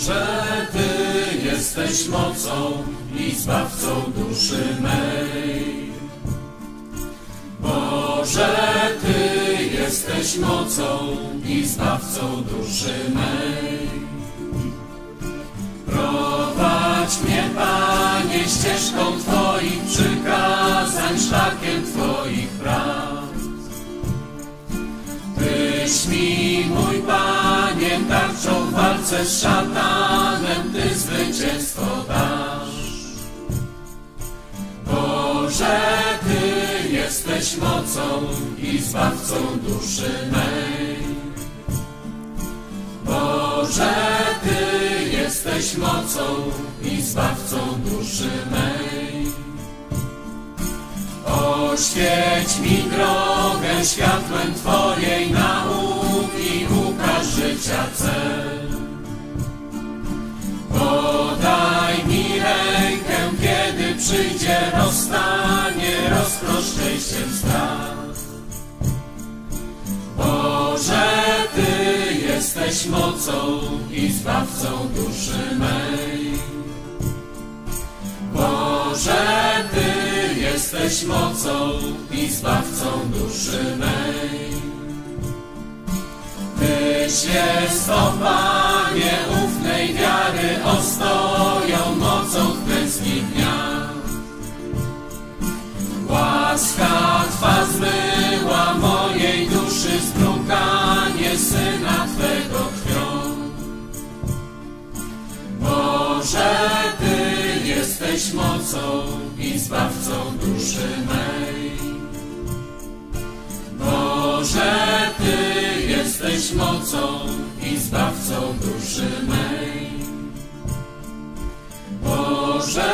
Boże, Ty jesteś mocą i zbawcą duszy mej. Boże, Ty jesteś mocą i zbawcą duszy mej. Prowadź mnie, Panie, ścieżką Twoich przykazań, szlakiem Twoich praw. Tyś mi, mój Panie, tarczą w walce z szatanem, Ty zwycięstwo dasz. Boże, Ty jesteś mocą i zbawcą duszy mej. Boże, Ty jesteś mocą i zbawcą duszy mej. Oświeć mi drogę światłem Twojej nauki, życia cel. Podaj mi rękę, kiedy przyjdzie rozstanie, rozprosz szczęściem strach. Boże, Ty jesteś mocą i zbawcą duszy mej. Boże, Ty jesteś mocą i zbawcą duszy mej. Tyś jest, o Panie, ufnej wiary ostoją mocą klęskich dniach. Łaska Twa zmyła mojej duszy zbrukanie Syna Twego krwią. Boże, Ty jesteś mocą i zbawcą duszy mej. Boże, Ty jesteś mocą i zbawcą duszy mej. Boże,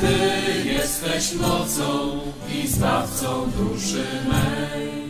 Ty jesteś mocą i zbawcą duszy mej.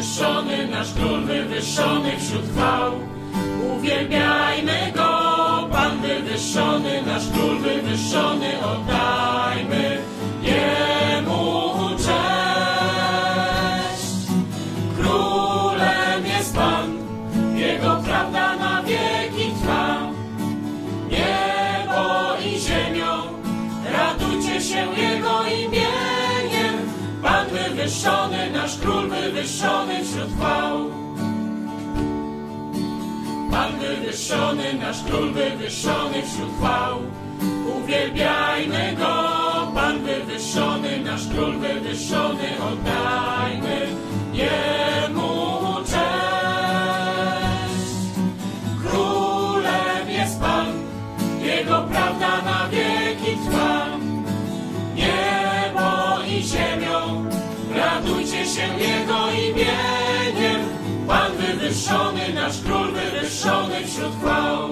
wywyższony, nasz król wywyższony wśród chwał. Uwielbiajmy go, Pan wywyższony, nasz król wywyższony oddał. wywyższony, nasz król wywyższony wśród chwał. Uwielbiajmy go, Pan wywyższony, nasz król wywyższony, oddajmy jemu cześć. Królem jest Pan, jego prawda na wieki trwa. Niebo i ziemią, radujcie się jego imię uniesiony, nasz król wywyższony wśród chwał.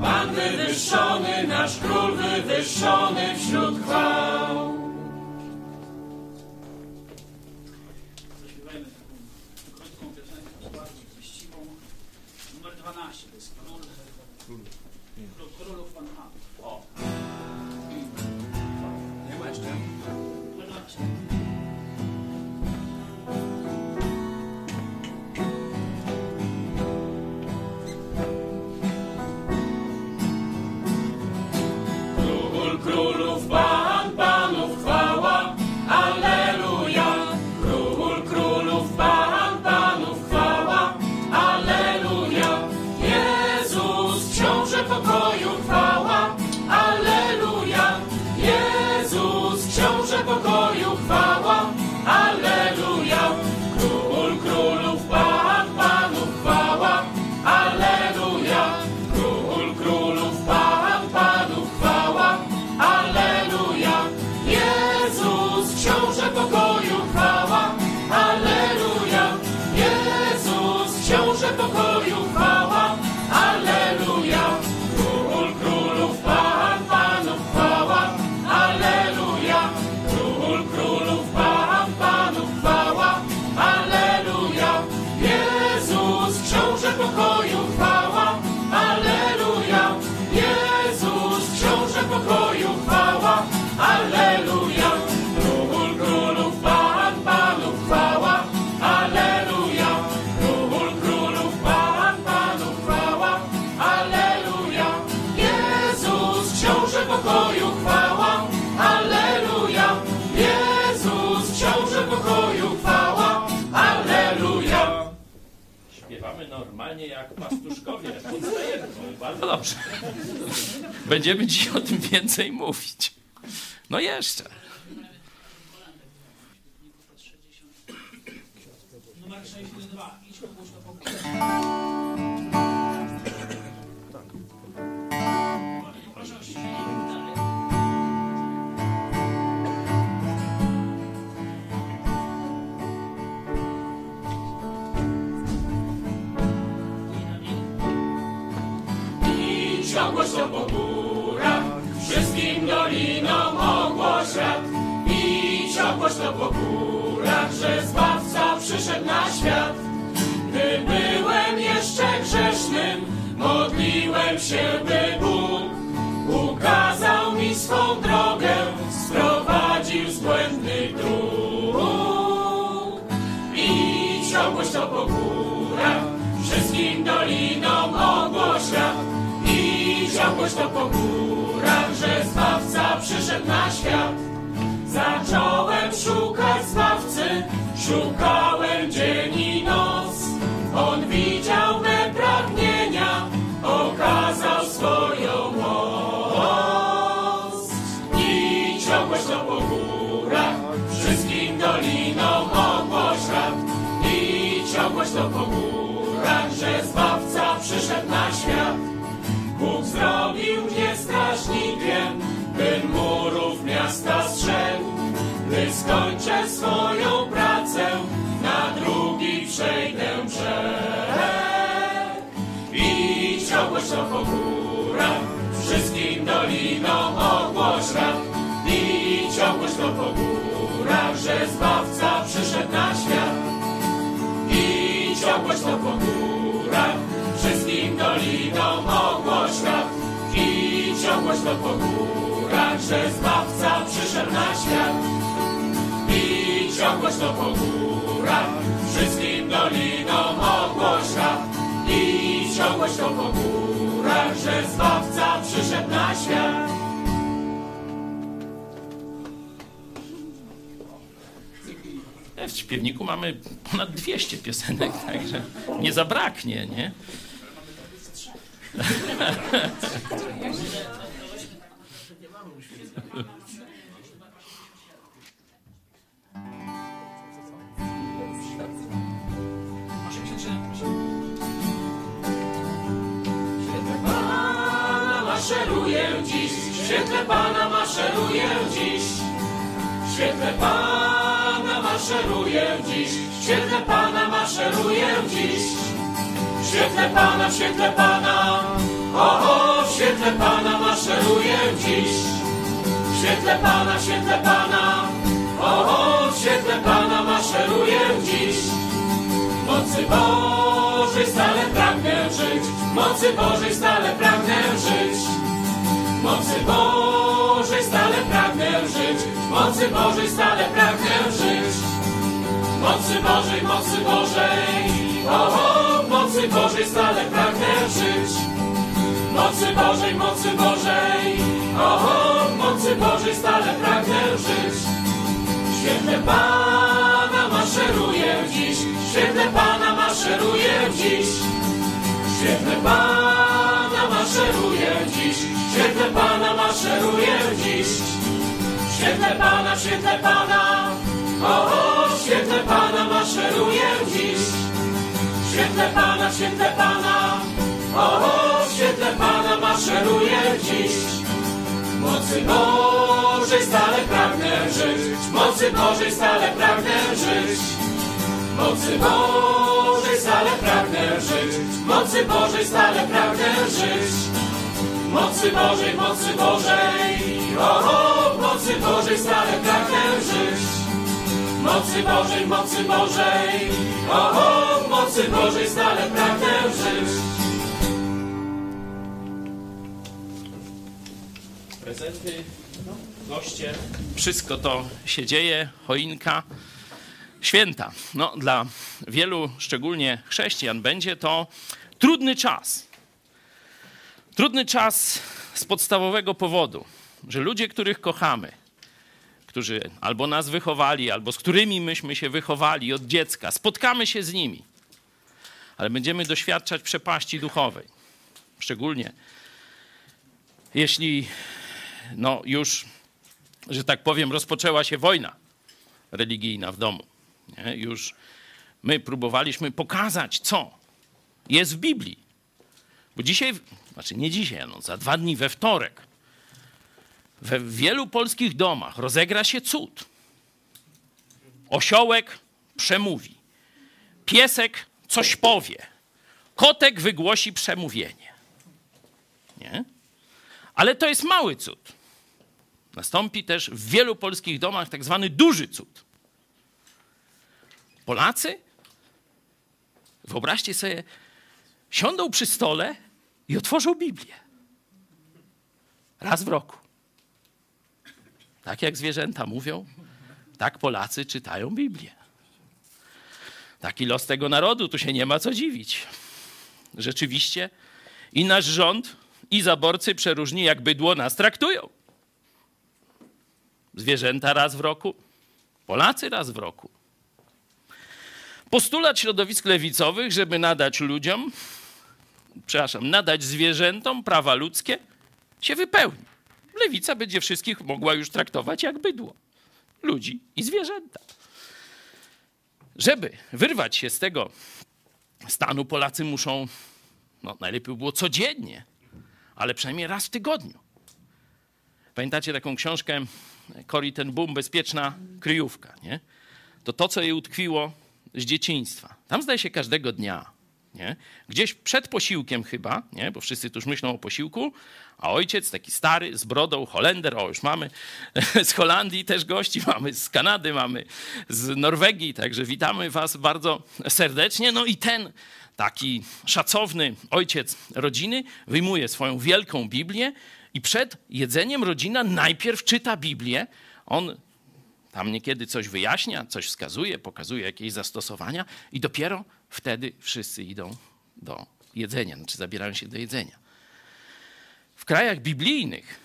Pan wywyższony, nasz król wywyższony wśród chwał. Będziemy dziś o tym więcej mówić. No jeszcze. pięknie, nie? maszeruję dziś, w świetle Pana maszeruję dziś. W świetle Pana maszeruję dziś, w świetle Pana maszeruję dziś świetle Pana, w świetle Pana, oho, w świetle Pana maszeruję dziś. W świetle Pana, w świetle Pana, oho, w świetle Pana maszeruję dziś. Mocy Bożej stale pragnę żyć, mocy Bożej stale pragnę żyć. Mocy Bożej stale pragnę żyć, mocy Bożej stale pragnę żyć. Mocy Bożej, mocy Bożej, oho, mocy Bożej stale pragnę żyć. Mocy Bożej, mocy Bożej. Oho, mocy Bożej stale pragnę żyć. W świetle Pana maszeruję dziś. W świetle Pana maszeruję dziś. W świetle Pana maszeruję dziś. W świetle Pana maszeruję dziś. W świetle Pana, w świetle Pana. O, w świetle Pana maszeruję dziś. Świetle Pana, w świetle Pana. O, w świetle Pana maszeruję dziś. Mocy Bożej stale pragnę żyć. Mocy Bożej stale pragnę żyć. Mocy Bożej stale pragnę żyć. Mocy Bożej stale pragnę żyć. Mocy Bożej, mocy Bożej. O, mocy Bożej stale pragnę żyć. Mocy Bożej, mocy Bożej. O, mocy Bożej stale pragnę żyć. Prezenty, goście, wszystko to się dzieje, choinka, święta. No, dla wielu, szczególnie chrześcijan, będzie to trudny czas. Trudny czas z podstawowego powodu, że ludzie, których kochamy, którzy albo nas wychowali, albo z którymi myśmy się wychowali od dziecka, spotkamy się z nimi, ale będziemy doświadczać przepaści duchowej. Szczególnie jeśli no już, że tak powiem, rozpoczęła się wojna religijna w domu. Nie? Już my próbowaliśmy pokazać, co jest w Biblii. Bo dzisiaj, znaczy nie dzisiaj, no za dwa dni, we wtorek, we wielu polskich domach rozegra się cud. Osiołek przemówi, piesek coś powie, kotek wygłosi przemówienie. Nie? Ale to jest mały cud. Nastąpi też w wielu polskich domach tak zwany duży cud. Polacy, wyobraźcie sobie, siądą przy stole i otworzą Biblię. Raz w roku. Tak jak zwierzęta mówią, tak Polacy czytają Biblię. Taki los tego narodu, tu się nie ma co dziwić. Rzeczywiście i nasz rząd, i zaborcy przeróżni jak bydło nas traktują. Zwierzęta raz w roku, Polacy raz w roku. Postulat środowisk lewicowych, żeby nadać ludziom, przepraszam, nadać zwierzętom prawa ludzkie, się wypełni. Lewica będzie wszystkich mogła już traktować jak bydło. Ludzi i zwierzęta. Żeby wyrwać się z tego stanu, Polacy muszą, no najlepiej było codziennie, ale przynajmniej raz w tygodniu. Pamiętacie taką książkę Cory ten Boom, Bezpieczna kryjówka, nie? To to, co jej utkwiło z dzieciństwa. Tam zdaje się każdego dnia, nie? Gdzieś przed posiłkiem chyba, nie? Bo wszyscy tu już myślą o posiłku, a ojciec taki stary, z brodą, Holender, o już mamy z Holandii też gości, mamy z Kanady, mamy z Norwegii, także witamy was bardzo serdecznie. No i ten taki szacowny ojciec rodziny wyjmuje swoją wielką Biblię i przed jedzeniem rodzina najpierw czyta Biblię. On tam niekiedy coś wyjaśnia, coś wskazuje, pokazuje jakieś zastosowania i dopiero wtedy wszyscy idą do jedzenia, znaczy zabierają się do jedzenia. W krajach biblijnych,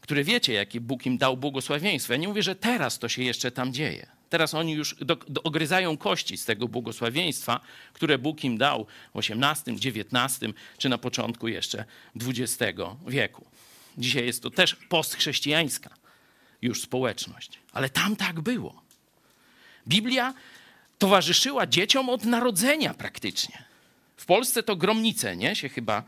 które wiecie, jakie Bóg im dał błogosławieństwo, ja nie mówię, że teraz to się jeszcze tam dzieje. Teraz oni już do, do, ogryzają kości z tego błogosławieństwa, które Bóg im dał w XVIII, XIX czy na początku jeszcze XX wieku. Dzisiaj jest to też postchrześcijańska już społeczność. Ale tam tak było. Biblia towarzyszyła dzieciom od narodzenia praktycznie. W Polsce to gromnice, nie? Się chyba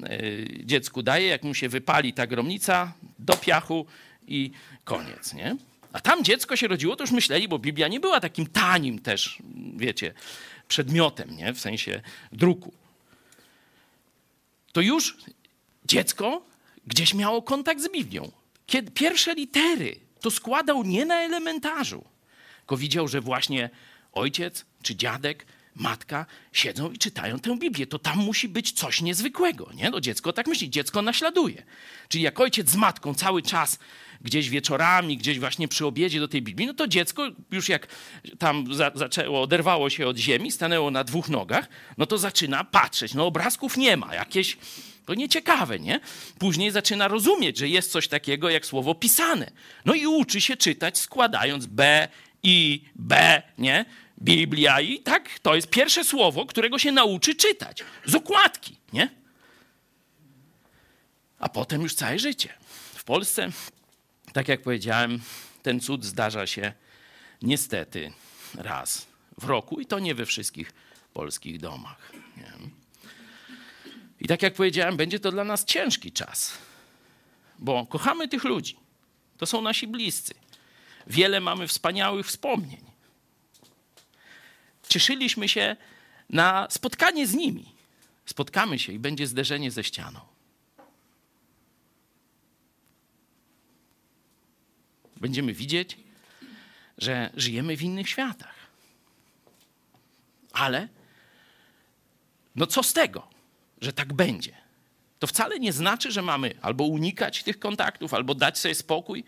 y, dziecku daje, jak mu się wypali ta gromnica, do piachu i koniec, nie? A tam dziecko się rodziło, to już myśleli, bo Biblia nie była takim tanim też, wiecie, przedmiotem, nie? W sensie druku. To już dziecko gdzieś miało kontakt z Biblią. Kiedy pierwsze litery to składał nie na elementarzu, tylko widział, że właśnie ojciec czy dziadek, matka siedzą i czytają tę Biblię. To tam musi być coś niezwykłego. Nie? No dziecko tak myśli, dziecko naśladuje. Czyli jak ojciec z matką cały czas gdzieś wieczorami, gdzieś właśnie przy obiedzie do tej Biblii, no to dziecko już jak tam za, zaczęło, oderwało się od ziemi, stanęło na dwóch nogach, no to zaczyna patrzeć. No obrazków nie ma, jakieś to nieciekawe, nie? Później zaczyna rozumieć, że jest coś takiego jak słowo pisane. No i uczy się czytać składając B, I, B, nie? Biblia i tak to jest pierwsze słowo, którego się nauczy czytać. Z okładki, nie? A potem już całe życie. W Polsce, tak jak powiedziałem, ten cud zdarza się niestety raz w roku i to nie we wszystkich polskich domach. Nie? I tak jak powiedziałem, będzie to dla nas ciężki czas, bo kochamy tych ludzi. To są nasi bliscy. Wiele mamy wspaniałych wspomnień. Cieszyliśmy się na spotkanie z nimi. Spotkamy się i będzie zderzenie ze ścianą. Będziemy widzieć, że żyjemy w innych światach. Ale no co z tego? że tak będzie. To wcale nie znaczy, że mamy albo unikać tych kontaktów, albo dać sobie spokój.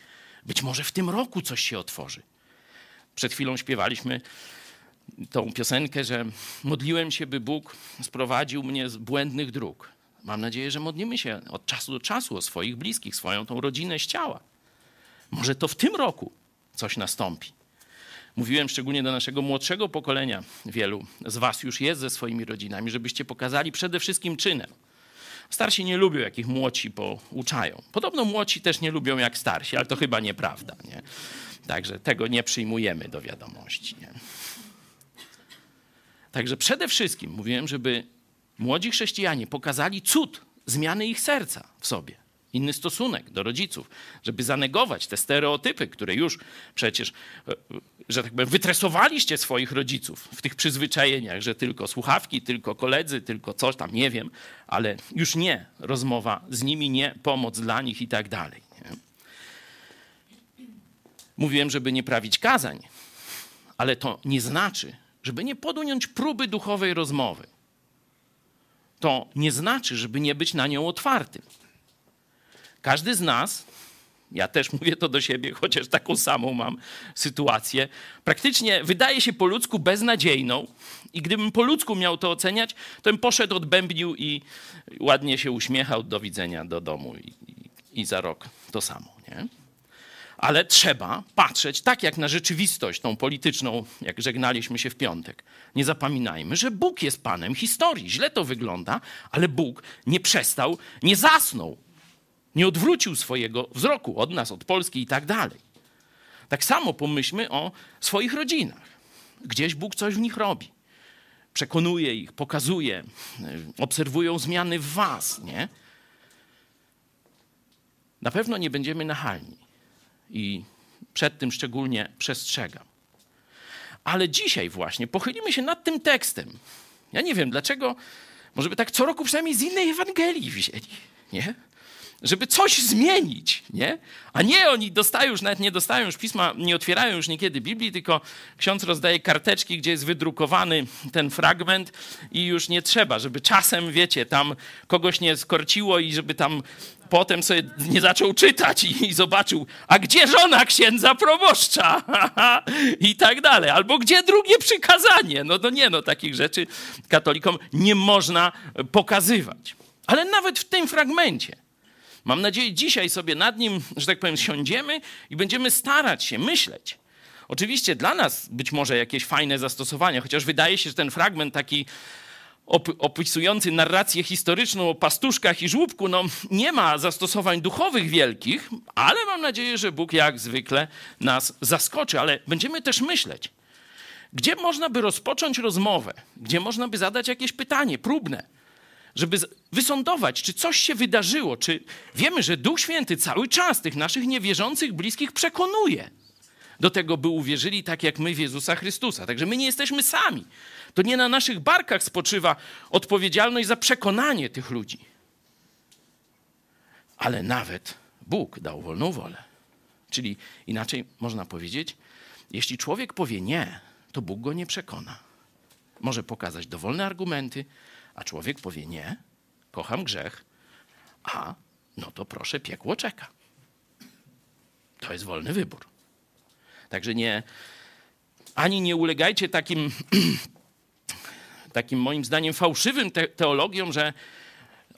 Być może w tym roku coś się otworzy. Przed chwilą śpiewaliśmy tą piosenkę, że modliłem się, by Bóg sprowadził mnie z błędnych dróg. Mam nadzieję, że modlimy się od czasu do czasu o swoich bliskich, swoją tą rodzinę z ciała. Może to w tym roku coś nastąpi. Mówiłem szczególnie do naszego młodszego pokolenia, wielu z Was już jest ze swoimi rodzinami, żebyście pokazali przede wszystkim czynem. Starsi nie lubią, jak ich młodsi pouczają. Podobno młodsi też nie lubią jak starsi, ale to chyba nieprawda. Nie? Także tego nie przyjmujemy do wiadomości. Nie? Także przede wszystkim mówiłem, żeby młodzi chrześcijanie pokazali cud zmiany ich serca w sobie inny stosunek do rodziców, żeby zanegować te stereotypy, które już przecież, e, że tak powiem, wytresowaliście swoich rodziców w tych przyzwyczajeniach, że tylko słuchawki, tylko koledzy, tylko coś tam, nie wiem, ale już nie rozmowa z nimi, nie pomoc dla nich i tak dalej. Mówiłem, żeby nie prawić kazań, ale to nie znaczy, żeby nie podjąć próby duchowej rozmowy. To nie znaczy, żeby nie być na nią otwartym. Każdy z nas, ja też mówię to do siebie, chociaż taką samą mam sytuację, praktycznie wydaje się po ludzku beznadziejną. I gdybym po ludzku miał to oceniać, to bym poszedł, odbębnił i ładnie się uśmiechał, do widzenia, do domu i, i, i za rok to samo. Nie? Ale trzeba patrzeć tak jak na rzeczywistość tą polityczną, jak żegnaliśmy się w piątek. Nie zapominajmy, że Bóg jest Panem historii. Źle to wygląda, ale Bóg nie przestał, nie zasnął nie odwrócił swojego wzroku od nas, od Polski i tak dalej. Tak samo pomyślmy o swoich rodzinach. Gdzieś Bóg coś w nich robi. Przekonuje ich, pokazuje, obserwują zmiany w was, nie? Na pewno nie będziemy nachalni i przed tym szczególnie przestrzegam. Ale dzisiaj właśnie pochylimy się nad tym tekstem. Ja nie wiem dlaczego, może by tak co roku przynajmniej z innej Ewangelii wzięli, nie? Żeby coś zmienić, nie? A nie, oni dostają już, nawet nie dostają już pisma, nie otwierają już niekiedy Biblii, tylko ksiądz rozdaje karteczki, gdzie jest wydrukowany ten fragment i już nie trzeba, żeby czasem, wiecie, tam kogoś nie skorciło i żeby tam potem sobie nie zaczął czytać i, i zobaczył, a gdzie żona księdza proboszcza? I tak dalej. Albo gdzie drugie przykazanie? No to nie, no takich rzeczy katolikom nie można pokazywać. Ale nawet w tym fragmencie Mam nadzieję, dzisiaj sobie nad nim, że tak powiem, siądziemy i będziemy starać się myśleć. Oczywiście dla nas być może jakieś fajne zastosowania, chociaż wydaje się, że ten fragment taki opisujący narrację historyczną o pastuszkach i żłóbku, no nie ma zastosowań duchowych wielkich, ale mam nadzieję, że Bóg jak zwykle nas zaskoczy. Ale będziemy też myśleć, gdzie można by rozpocząć rozmowę, gdzie można by zadać jakieś pytanie próbne żeby wysądować, czy coś się wydarzyło, czy wiemy, że Duch Święty cały czas tych naszych niewierzących bliskich przekonuje do tego, by uwierzyli tak jak my w Jezusa Chrystusa. Także my nie jesteśmy sami. To nie na naszych barkach spoczywa odpowiedzialność za przekonanie tych ludzi. Ale nawet Bóg dał wolną wolę. Czyli inaczej można powiedzieć, jeśli człowiek powie nie, to Bóg go nie przekona. Może pokazać dowolne argumenty, a człowiek powie nie, kocham grzech, a no to proszę, piekło czeka. To jest wolny wybór. Także nie, ani nie ulegajcie takim, takim moim zdaniem fałszywym te teologiom, że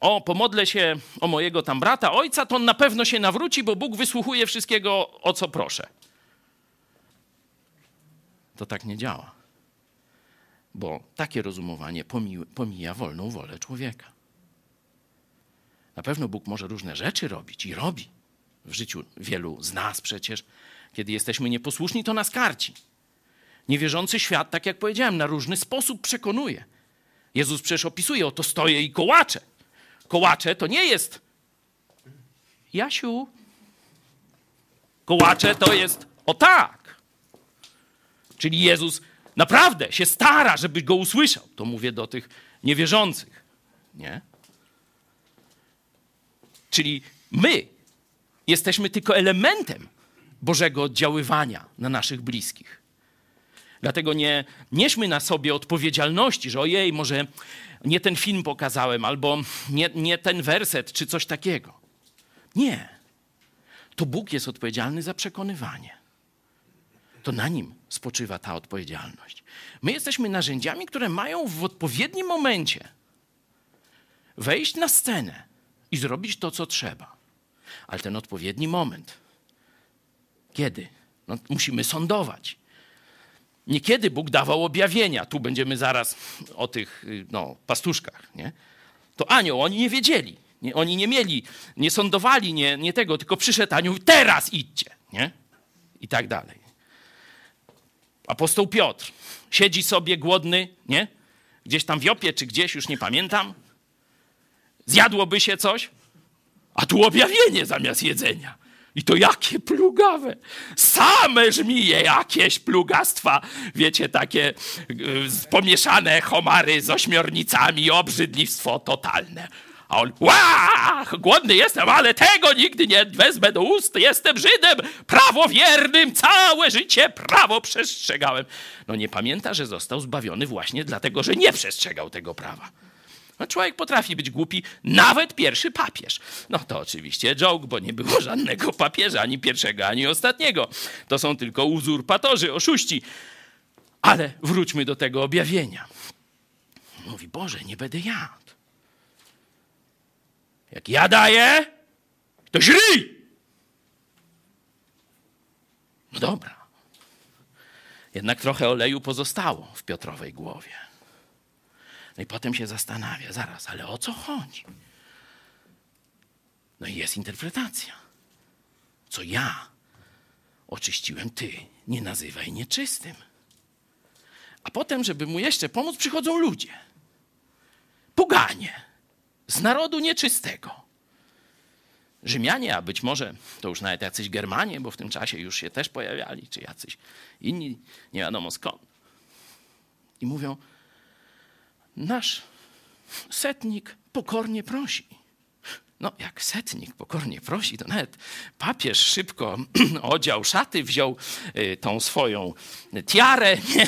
o, pomodlę się o mojego tam brata, ojca, to on na pewno się nawróci, bo Bóg wysłuchuje wszystkiego, o co proszę. To tak nie działa. Bo takie rozumowanie pomija, wolną wolę człowieka. Na pewno Bóg może różne rzeczy robić i robi. W życiu wielu z nas przecież, kiedy jesteśmy nieposłuszni, to nas karci. Niewierzący świat, tak jak powiedziałem, na różny sposób przekonuje. Jezus przecież opisuje, oto stoję i kołaczę. Kołacze to nie jest Jasiu. Kołacze to jest o tak. Czyli Jezus naprawdę się stara, żeby go usłyszał. To mówię do tych niewierzących. Nie? Czyli my jesteśmy tylko elementem Bożego oddziaływania na naszych bliskich. Dlatego nie nieśmy na sobie odpowiedzialności, że ojej, może nie ten film pokazałem, albo nie, nie ten werset, czy coś takiego. Nie. To Bóg jest odpowiedzialny za przekonywanie. To na nim spoczywa ta odpowiedzialność. My jesteśmy narzędziami, które mają w odpowiednim momencie wejść na scenę i zrobić to, co trzeba. Ale ten odpowiedni moment, kiedy? No, musimy sądować. Niekiedy Bóg dawał objawienia. Tu będziemy zaraz o tych no, pastuszkach. Nie? To anioł, oni nie wiedzieli. Nie, oni nie mieli, nie sądowali, nie, nie tego, tylko przyszedł anioł, teraz idźcie. Nie? I tak dalej. Apostoł Piotr siedzi sobie głodny, nie? Gdzieś tam w Jopie, czy gdzieś, już nie pamiętam. Zjadłoby się coś, a tu objawienie zamiast jedzenia. I to jakie plugawe. Same żmije, jakieś plugastwa. Wiecie, takie y, pomieszane homary z ośmiornicami, obrzydlistwo totalne. A on, ła, głodny jestem, ale tego nigdy nie wezmę do ust. Jestem Żydem, prawowiernym, całe życie prawo przestrzegałem. No nie pamięta, że został zbawiony właśnie dlatego, że nie przestrzegał tego prawa. No, człowiek potrafi być głupi, nawet pierwszy papież. No to oczywiście joke, bo nie było żadnego papieża, ani pierwszego, ani ostatniego. To są tylko uzurpatorzy, oszuści. Ale wróćmy do tego objawienia. Mówi, Boże, nie będę jadł. Jak ja daję, to źli. No dobra. Jednak trochę oleju pozostało w Piotrowej głowie. No i potem się zastanawia, zaraz, ale o co chodzi? No i jest interpretacja. Co ja oczyściłem, ty nie nazywaj nieczystym. A potem, żeby mu jeszcze pomóc, przychodzą ludzie. Poganie z narodu nieczystego. Rzymianie, a być może to już nawet jacyś Germanie, bo w tym czasie już się też pojawiali, czy jacyś inni, nie wiadomo skąd. I mówią, nasz setnik pokornie prosi. No, jak setnik pokornie prosi, to nawet papież szybko odział szaty, wziął y, tą swoją tiarę, nie?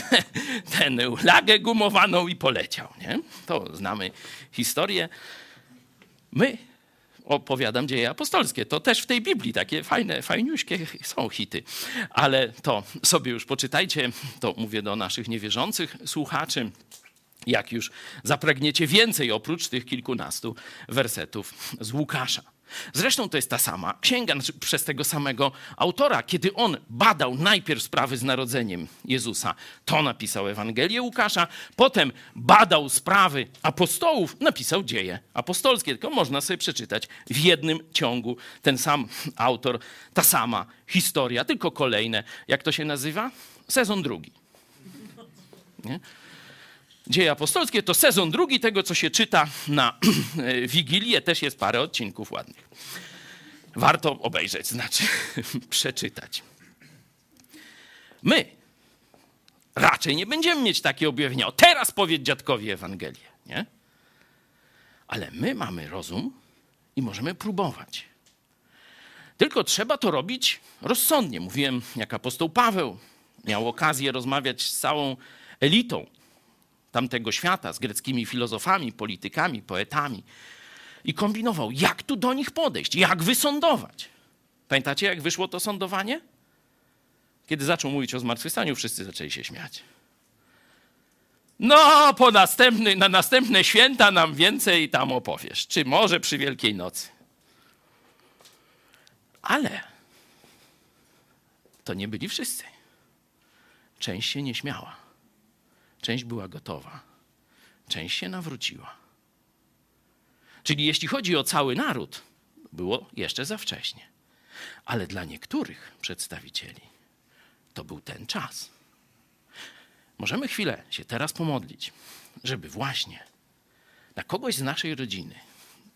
ten lagę gumowaną i poleciał. Nie? To znamy historię. My opowiadam dzieje apostolskie. To też w tej Biblii takie fajne, fajniuśkie są hity. Ale to sobie już poczytajcie, to mówię do naszych niewierzących słuchaczy jak już zapragniecie więcej oprócz tych kilkunastu wersetów z Łukasza. Zresztą to jest ta sama księga znaczy przez tego samego autora. Kiedy on badał najpierw sprawy z narodzeniem Jezusa, to napisał Ewangelię Łukasza, potem badał sprawy apostołów, napisał dzieje apostolskie. Tylko można sobie przeczytać w jednym ciągu ten sam autor, ta sama historia, tylko kolejne. Jak to się nazywa? Sezon drugi. Nie? Dzieje apostolskie to sezon drugi tego, co się czyta na Wigilię. Też jest parę odcinków ładnych. Warto obejrzeć, znaczy przeczytać. My raczej nie będziemy mieć takie objawienia. O, teraz powiedz dziadkowi Ewangelię, nie? Ale my mamy rozum i możemy próbować. Tylko trzeba to robić rozsądnie. Mówiłem, jak apostoł Paweł miał okazję rozmawiać z całą elitą tamtego świata, z greckimi filozofami, politykami, poetami i kombinował, jak tu do nich podejść, jak wysądować. Pamiętacie, jak wyszło to sądowanie? Kiedy zaczął mówić o zmartwychwstaniu, wszyscy zaczęli się śmiać. No, po następny, na następne święta nam więcej tam opowiesz. Czy może przy Wielkiej Nocy. Ale to nie byli wszyscy. Część się nie śmiała. Część była gotowa. Część się nawróciła. Czyli jeśli chodzi o cały naród, było jeszcze za wcześnie. Ale dla niektórych przedstawicieli to był ten czas. Możemy chwilę się teraz pomodlić, żeby właśnie dla kogoś z naszej rodziny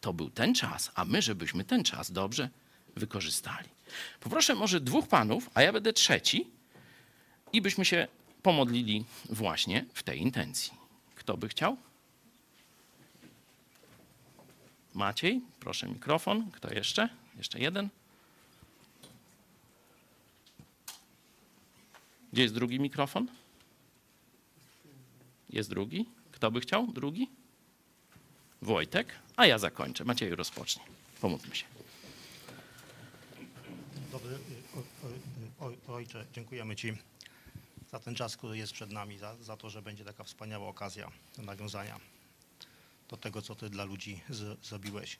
to był ten czas, a my, żebyśmy ten czas dobrze wykorzystali. Poproszę może dwóch panów, a ja będę trzeci, i byśmy się pomodlili właśnie w tej intencji. Kto by chciał? Maciej, proszę mikrofon. Kto jeszcze? Jeszcze jeden. Gdzie jest drugi mikrofon? Jest drugi? Kto by chciał? Drugi? Wojtek, a ja zakończę. Macieju, rozpocznij. Pomódlmy się. Dobry o, o, ojcze, dziękujemy Ci za ten czas, który jest przed nami, za, za to, że będzie taka wspaniała okazja do nawiązania do tego, co Ty dla ludzi z, zrobiłeś.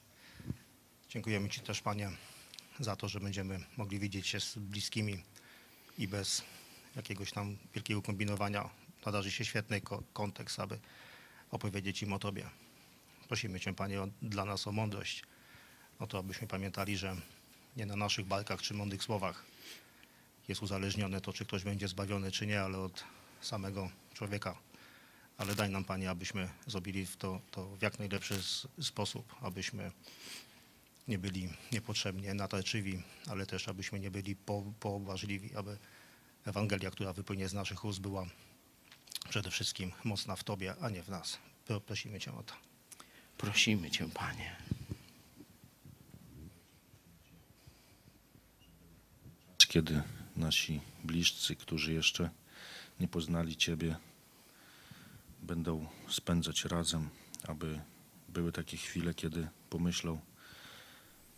Dziękujemy Ci też, Panie, za to, że będziemy mogli widzieć się z bliskimi i bez jakiegoś tam wielkiego kombinowania nadarzy się świetny ko- kontekst, aby opowiedzieć im o Tobie. Prosimy Cię, Panie, o, dla nas o mądrość, o to, abyśmy pamiętali, że nie na naszych barkach czy mądrych słowach jest uzależnione to, czy ktoś będzie zbawiony, czy nie, ale od samego człowieka. Ale daj nam, Panie, abyśmy zrobili to, to w jak najlepszy sposób, abyśmy nie byli niepotrzebnie natarczywi, ale też abyśmy nie byli po, pobłażliwi, aby Ewangelia, która wypłynie z naszych ust, była przede wszystkim mocna w Tobie, a nie w nas. Pro- Prosimy Cię o to. Prosimy Cię, Panie. kiedy nasi bliscy, którzy jeszcze nie poznali Ciebie, będą spędzać razem, aby były takie chwile, kiedy pomyślą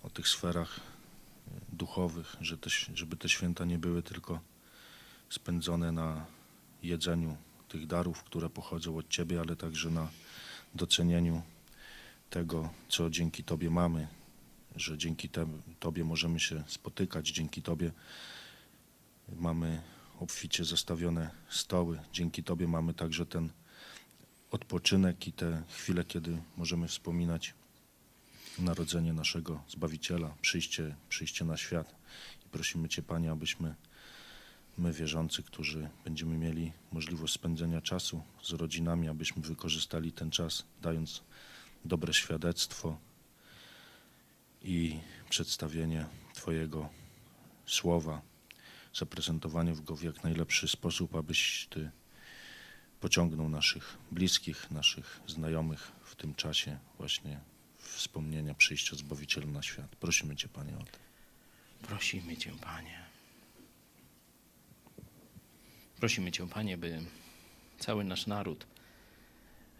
o tych sferach e, duchowych, że te, żeby te święta nie były tylko spędzone na jedzeniu tych darów, które pochodzą od Ciebie, ale także na docenieniu tego, co dzięki Tobie mamy, że dzięki Tobie możemy się spotykać, dzięki Tobie mamy obficie zastawione stoły, dzięki Tobie mamy także ten odpoczynek i te chwile, kiedy możemy wspominać narodzenie naszego Zbawiciela, przyjście, przyjście na świat. I prosimy Cię, Panie, abyśmy my, wierzący, którzy będziemy mieli możliwość spędzenia czasu z rodzinami, abyśmy wykorzystali ten czas, dając dobre świadectwo, i przedstawienie Twojego słowa, zaprezentowanie go w jak najlepszy sposób, abyś Ty pociągnął naszych bliskich, naszych znajomych w tym czasie właśnie wspomnienia przyjścia Zbawiciela na świat. Prosimy Cię, Panie, o to. Prosimy Cię, Panie. Prosimy Cię, Panie, by cały nasz naród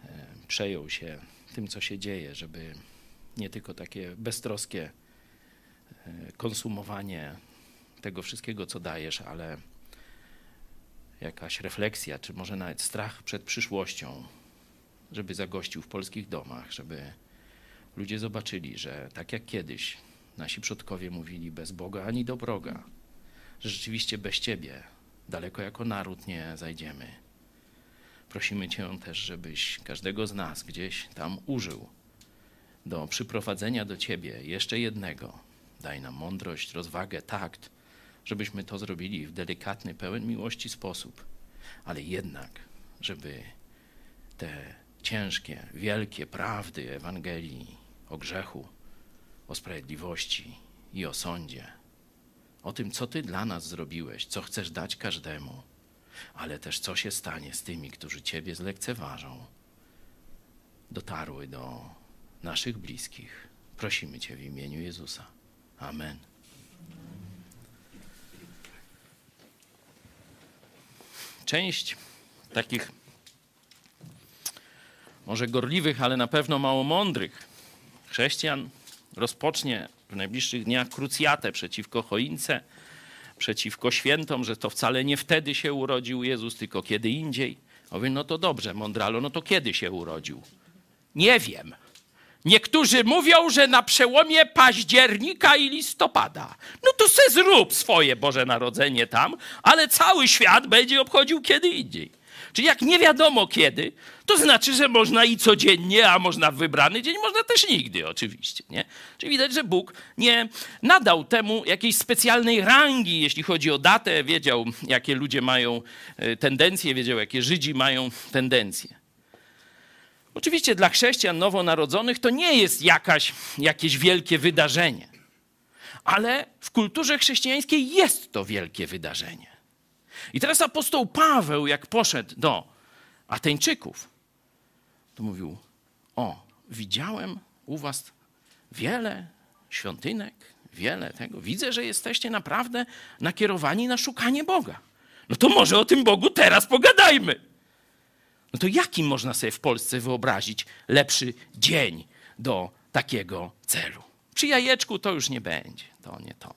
e, przejął się tym, co się dzieje, żeby nie tylko takie beztroskie e, konsumowanie tego wszystkiego, co dajesz, ale jakaś refleksja, czy może nawet strach przed przyszłością, żeby zagościł w polskich domach, żeby ludzie zobaczyli, że tak jak kiedyś nasi przodkowie mówili, bez Boga ani do wroga, że rzeczywiście bez Ciebie daleko jako naród nie zajdziemy. Prosimy Cię też, żebyś każdego z nas gdzieś tam użył do przyprowadzenia do Ciebie jeszcze jednego. Daj nam mądrość, rozwagę, takt, żebyśmy to zrobili w delikatny, pełen miłości sposób, ale jednak, żeby te ciężkie, wielkie prawdy Ewangelii o grzechu, o sprawiedliwości i o sądzie, o tym, co Ty dla nas zrobiłeś, co chcesz dać każdemu, ale też co się stanie z tymi, którzy Ciebie zlekceważą, dotarły do naszych bliskich. Prosimy Cię w imieniu Jezusa. Amen. Część takich może gorliwych, ale na pewno mało mądrych chrześcijan rozpocznie w najbliższych dniach krucjatę przeciwko choince, przeciwko świętom, że to wcale nie wtedy się urodził Jezus, tylko kiedy indziej. Mówię, no to dobrze, mądralo, no to kiedy się urodził? Nie wiem. Niektórzy mówią, że na przełomie października i listopada. No to se zrób swoje Boże Narodzenie tam, ale cały świat będzie obchodził kiedy indziej. Czyli jak nie wiadomo kiedy, to znaczy, że można i codziennie, a można w wybrany dzień, można też nigdy oczywiście. Nie? Czyli widać, że Bóg nie nadał temu jakiejś specjalnej rangi, jeśli chodzi o datę, wiedział, jakie ludzie mają e, tendencje, wiedział, jakie Żydzi mają tendencje. Oczywiście dla chrześcijan nowonarodzonych to nie jest jakaś, jakieś wielkie wydarzenie, ale w kulturze chrześcijańskiej jest to wielkie wydarzenie. I teraz apostoł Paweł, jak poszedł do Ateńczyków, to mówił: O, widziałem u was wiele świątynek, wiele tego. Widzę, że jesteście naprawdę nakierowani na szukanie Boga. No to może o tym Bogu teraz pogadajmy. No to jaki można sobie w Polsce wyobrazić lepszy dzień do takiego celu? Przy jajeczku to już nie będzie, to nie to.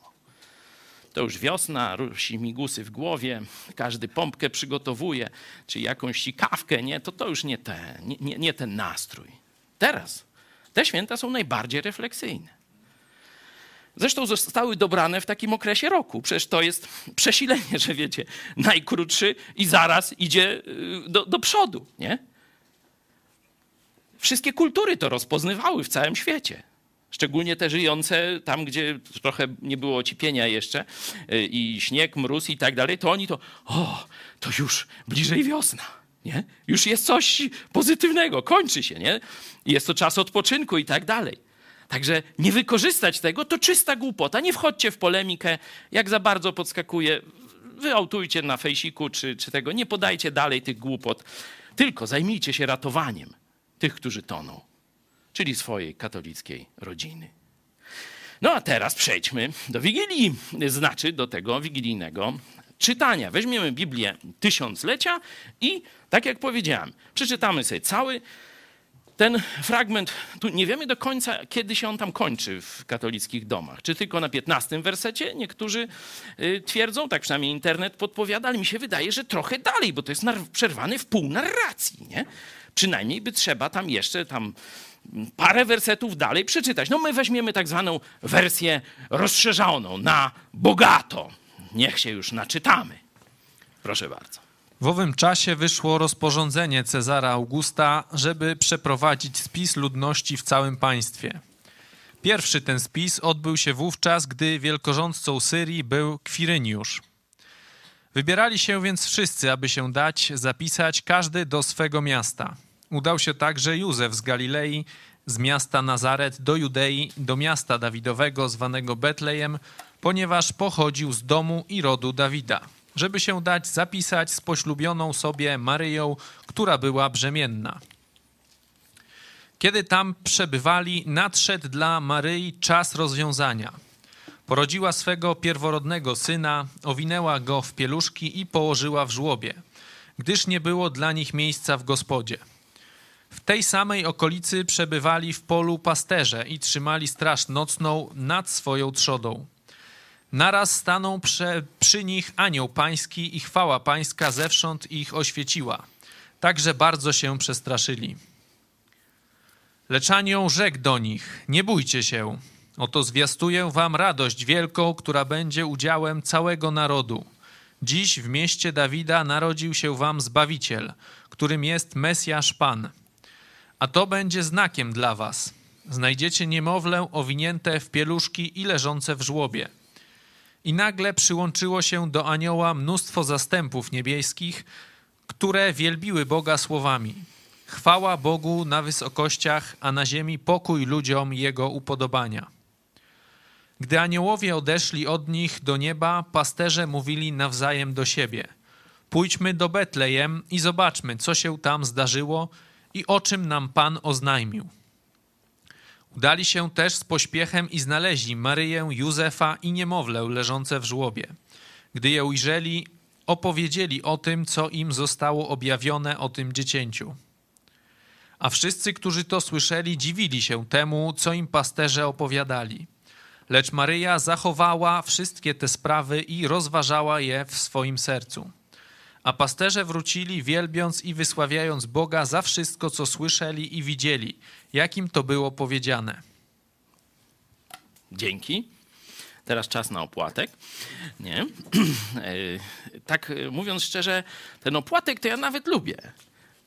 To już wiosna, rusi migusy w głowie, każdy pompkę przygotowuje, czy jakąś sikawkę, nie? To to już nie, te, nie, nie, nie ten nastrój. Teraz te święta są najbardziej refleksyjne. Zresztą zostały dobrane w takim okresie roku. Przecież to jest przesilenie, że wiecie, najkrótszy i zaraz idzie y, do, do przodu, nie? Wszystkie kultury to rozpoznawały w całym świecie. Szczególnie te żyjące tam, gdzie trochę nie było ocipienia jeszcze y, i śnieg, mróz i tak dalej, to oni to, o, to już bliżej wiosna, nie? Już jest coś pozytywnego, kończy się, nie? Jest to czas odpoczynku i tak dalej. Także nie wykorzystać tego to czysta głupota. Nie wchodźcie w polemikę, jak za bardzo podskakuje. Wyautujcie na fejsiku czy, czy tego. Nie podajcie dalej tych głupot. Tylko zajmijcie się ratowaniem tych, którzy toną, czyli swojej katolickiej rodziny. No a teraz przejdźmy do Wigilii, znaczy do tego wigilijnego czytania. Weźmiemy Biblię tysiąclecia i, tak jak powiedziałem, przeczytamy sobie cały ten fragment, tu nie wiemy do końca, kiedy się on tam kończy w katolickich domach. Czy tylko na 15 wersecie? Niektórzy y, twierdzą, tak przynajmniej internet podpowiada, ale mi się wydaje, że trochę dalej, bo to jest przerwany w pół narracji, nie? Przynajmniej by trzeba tam jeszcze tam parę wersetów dalej przeczytać. No my weźmiemy tak zwaną wersję rozszerzoną na bogato. Niech się już naczytamy. Proszę bardzo. W owym czasie wyszło rozporządzenie Cezara Augusta, żeby przeprowadzić spis ludności w całym państwie. Pierwszy ten spis odbył się wówczas, gdy wielkorządcą Syrii był Kwiryniusz. Wybierali się więc wszyscy, aby się dać zapisać, każdy do swego miasta. Udał się także Józef z Galilei, z miasta Nazaret do Judei, do miasta Dawidowego zwanego Betlejem, ponieważ pochodził z domu i rodu Dawida żeby się dać zapisać z poślubioną sobie Maryją, która była brzemienna. Kiedy tam przebywali, nadszedł dla Maryi czas rozwiązania. Porodziła swego pierworodnego syna, owinęła go w pieluszki i położyła w żłobie, gdyż nie było dla nich miejsca w gospodzie. W tej samej okolicy przebywali w polu pasterze i trzymali straż nocną nad swoją trzodą. Naraz stanął prze, przy nich anioł pański i chwała pańska zewsząd ich oświeciła. Także bardzo się przestraszyli. Lecz anioł rzekł do nich, nie bójcie się. Oto zwiastuję wam radość wielką, która będzie udziałem całego narodu. Dziś w mieście Dawida narodził się wam Zbawiciel, którym jest Mesjasz Pan. A to będzie znakiem dla was. Znajdziecie niemowlę owinięte w pieluszki i leżące w żłobie. I nagle przyłączyło się do anioła mnóstwo zastępów niebieskich, które wielbiły Boga słowami: Chwała Bogu na wysokościach, a na ziemi pokój ludziom jego upodobania. Gdy aniołowie odeszli od nich do nieba, pasterze mówili nawzajem do siebie: Pójdźmy do Betlejem i zobaczmy, co się tam zdarzyło i o czym nam Pan oznajmił. Udali się też z pośpiechem i znaleźli Maryję, Józefa i niemowlę leżące w żłobie. Gdy je ujrzeli, opowiedzieli o tym, co im zostało objawione o tym dziecięciu. A wszyscy, którzy to słyszeli, dziwili się temu, co im pasterze opowiadali. Lecz Maryja zachowała wszystkie te sprawy i rozważała je w swoim sercu. A pasterze wrócili, wielbiąc i wysławiając Boga za wszystko, co słyszeli i widzieli, jakim to było powiedziane. Dzięki. Teraz czas na opłatek. Nie? E, tak e, mówiąc szczerze, ten opłatek to ja nawet lubię.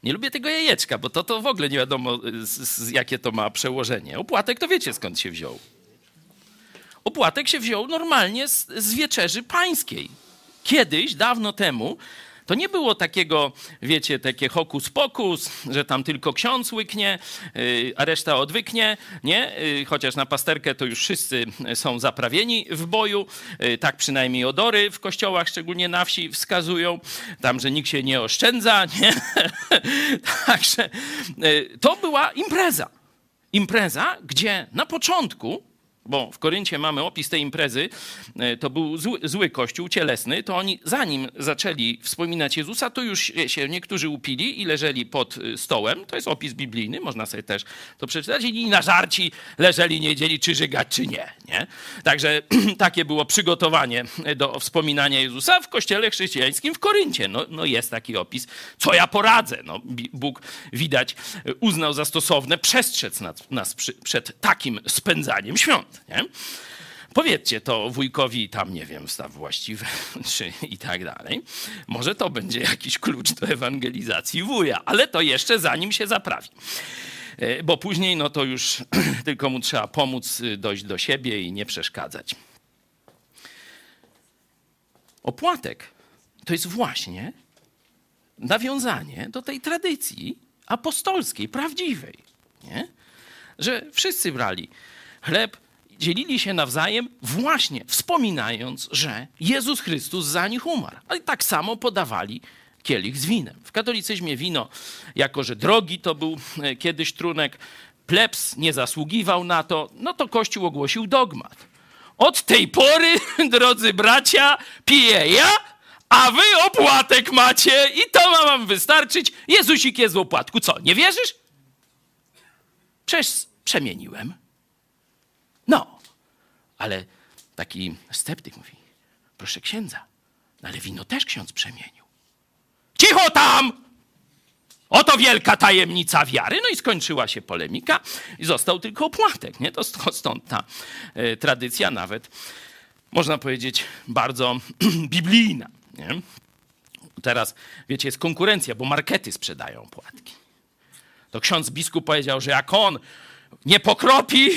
Nie lubię tego jajeczka, bo to, to w ogóle nie wiadomo, z, z, jakie to ma przełożenie. Opłatek to wiecie skąd się wziął. Opłatek się wziął normalnie z, z wieczerzy pańskiej. Kiedyś, dawno temu, to nie było takiego, wiecie, takie hokus pokus, że tam tylko ksiądz łyknie, y, a reszta odwyknie, nie? Y, chociaż na pasterkę to już wszyscy są zaprawieni w boju, y, tak przynajmniej odory w kościołach, szczególnie na wsi, wskazują. Tam, że nikt się nie oszczędza, nie? Także to była impreza. Impreza, gdzie na początku bo w Koryncie mamy opis tej imprezy, e, to był zły, zły, kościół, cielesny, to oni zanim zaczęli wspominać Jezusa, to już się niektórzy upili i leżeli pod e, stołem. To jest opis biblijny, można sobie też to przeczytać. I na żarci leżeli, nie wiedzieli, czy żygać, czy nie. nie? Także takie było przygotowanie do wspominania Jezusa w kościele chrześcijańskim w Koryncie. No, no jest taki opis. Co ja poradzę? No, Bóg widać uznał za stosowne przestrzec nas, przed takim spędzaniem świąt. Nie? Powiedzcie to wujkowi tam, nie wiem, staw właściwy, czy i tak dalej. Może to będzie jakiś klucz do ewangelizacji wuja, ale to jeszcze zanim się zaprawi. E, bo później, no to już tylko mu trzeba pomóc y, dojść do siebie i nie przeszkadzać. Opłatek to jest właśnie nawiązanie do tej tradycji apostolskiej, prawdziwej. Nie? Że wszyscy brali chleb, dzielili się nawzajem, właśnie wspominając, że Jezus Chrystus za nich umarł. Ale tak samo podawali kielich z winem. W katolicyzmie wino, jako że drogi to był e, kiedyś trunek, plebs nie zasługiwał na to, no to Kościół ogłosił dogmat. Od tej pory, drodzy bracia, piję ja, a wy opłatek macie i to ma wam wystarczyć. Jezusik jest w opłatku. Co, nie wierzysz? Przecież przemieniłem. No, ale taki sceptyk mówi, proszę księdza, no ale wino też ksiądz przemienił. Cicho tam! Oto wielka tajemnica wiary. No i skończyła się polemika i został tylko opłatek. Nie? To stąd ta e, tradycja nawet, można powiedzieć, bardzo biblijna. Nie? Teraz, wiecie, jest konkurencja, bo markety sprzedają opłatki. To ksiądz biskup powiedział, że jak on nie pokropi,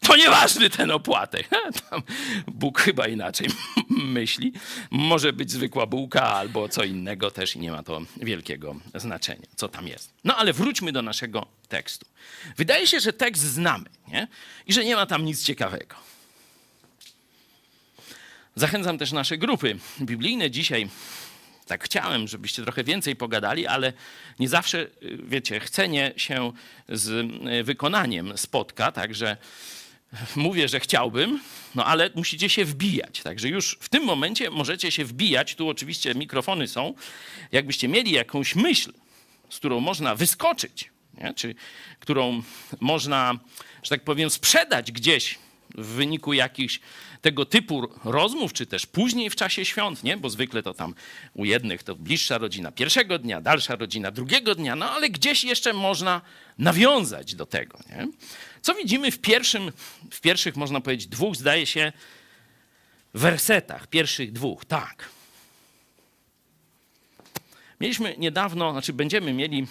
to nieważny ten opłatek. Tam Bóg chyba inaczej myśli. Może być zwykła bułka albo co innego też i nie ma to wielkiego znaczenia, co tam jest. No ale wróćmy do naszego tekstu. Wydaje się, że tekst znamy nie? i że nie ma tam nic ciekawego. Zachęcam też nasze grupy biblijne dzisiaj tak chciałem, żebyście trochę więcej pogadali, ale nie zawsze, wiecie, chcenie się z y, wykonaniem spotka, także mówię, że chciałbym, no ale musicie się wbijać. Także już w tym momencie możecie się wbijać. Tu oczywiście mikrofony są. Jakbyście mieli jakąś myśl, z którą można wyskoczyć, nie? czy którą można, że tak powiem, sprzedać gdzieś w wyniku jakichś tego typu rozmów, czy też później w czasie świąt, nie? bo zwykle to tam u jednych to bliższa rodzina pierwszego dnia, dalsza rodzina drugiego dnia, no ale gdzieś jeszcze można nawiązać do tego. Nie? Co widzimy w, pierwszym, w pierwszych, można powiedzieć, dwóch, zdaje się, wersetach, pierwszych dwóch, tak. Mieliśmy niedawno, znaczy będziemy mieli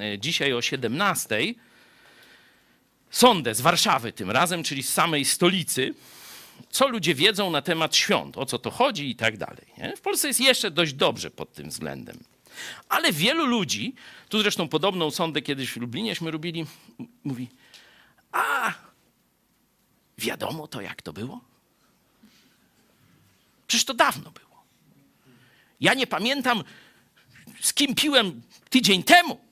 e, dzisiaj o 17 sondę z Warszawy tym razem, czyli z samej stolicy, co ludzie wiedzą na temat świąt, o co to chodzi i tak dalej. Nie? W Polsce jest jeszcze dość dobrze pod tym względem. Ale wielu ludzi, tu zresztą podobną sondę kiedyś w Lublinieśmy robili, mówi, a wiadomo to, jak to było? Przecież to dawno było. Ja nie pamiętam, z kim piłem tydzień temu.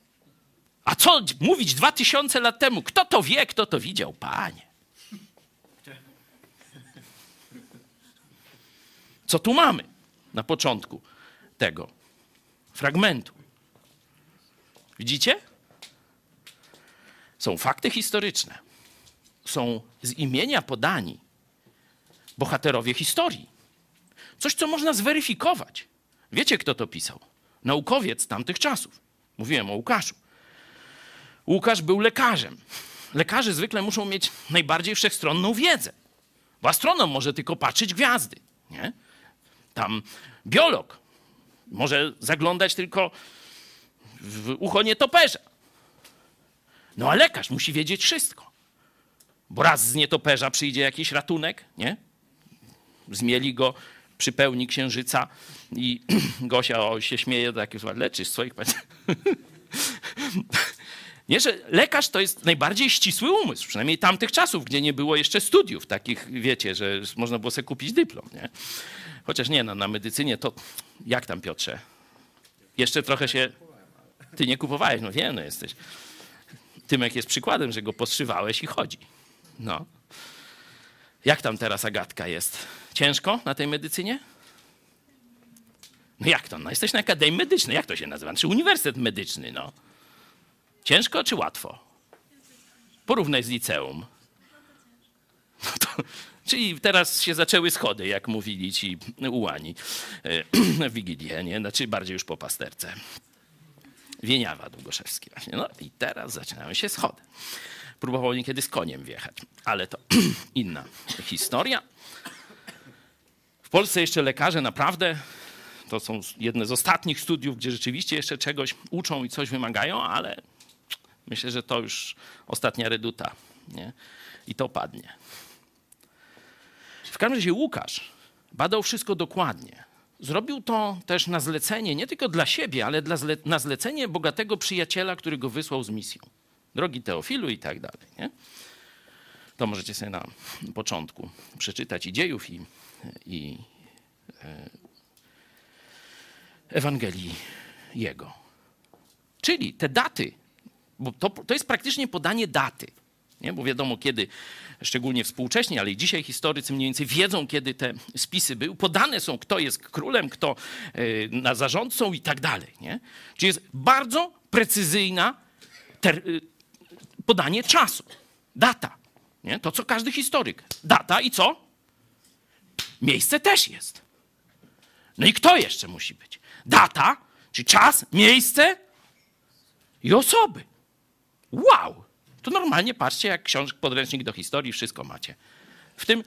A co mówić dwa tysiące lat temu? Kto to wie, kto to widział? Panie. Co tu mamy na początku? tego fragmentu. Widzicie? Są fakty historyczne. Są z imienia podani bohaterowie historii. Coś, co można zweryfikować. Wiecie, kto to pisał? Naukowiec tamtych czasów. Mówiłem o Łukaszu. Łukasz był lekarzem. Lekarze zwykle muszą mieć najbardziej wszechstronną wiedzę. Bo astronom może tylko patrzeć gwiazdy. Nie? Tam biolog może zaglądać tylko w ucho nietoperza. No a lekarz musi wiedzieć wszystko. Bo raz z nietoperza przyjdzie jakiś ratunek, nie? Zmieli go przy pełni księżyca i Gosia o, się śmieje, tak leczysz swoich pacjentów. Nie, że lekarz to jest najbardziej ścisły umysł, przynajmniej tamtych czasów, gdzie nie było jeszcze studiów takich, wiecie, że można było sobie kupić dyplom, nie? Chociaż nie, no, na medycynie to jak tam, Piotrze? Jeszcze trochę się... Ty nie kupowałeś, no wiem, no jesteś... Tymek jest przykładem, że go postrzywałeś i chodzi. No. Jak tam teraz Agatka jest? Ciężko na tej medycynie? No jak to? No jesteś na Akademii Medycznej. Jak to się nazywa? Czy Uniwersytet Medyczny, no. Ciężko czy łatwo? Porównaj z liceum. No to, czyli teraz się zaczęły schody, jak mówili ci ułani w Wigilię, nie? Znaczy bardziej już po pasterce. Wieniawa Długoszewski właśnie. No i teraz zaczynają się schody. Próbował niekiedy z koniem wjechać, ale to inna historia. W Polsce jeszcze lekarze naprawdę to są jedne z ostatnich studiów, gdzie rzeczywiście jeszcze czegoś uczą i coś wymagają, ale myślę, że to już ostatnia reduta. Nie? I to padnie. W każdym razie Łukasz badał wszystko dokładnie. Zrobił to też na zlecenie, nie tylko dla siebie, ale dla zle na zlecenie bogatego przyjaciela, który go wysłał z misją. Drogi Teofilu i tak dalej. Nie? To możecie sobie na początku przeczytać i dziejów, i, i e, Ewangelii jego. Czyli te daty, bo to, to jest praktycznie podanie daty. Nie? Bo wiadomo, kiedy, szczególnie współcześnie, ale i dzisiaj historycy mniej więcej wiedzą, kiedy te spisy były. Podane są, kto jest królem, kto y, na zarządcą i tak dalej. Nie? Czyli jest bardzo precyzyjna ter, y, podanie czasu. Data. Nie? To, co każdy historyk. Data i co? Miejsce też jest. No i kto jeszcze musi być? Data, czy czas, miejsce i osoby. Wow! Tu normalnie patrzcie, jak książek, podręcznik do historii, wszystko macie. W tym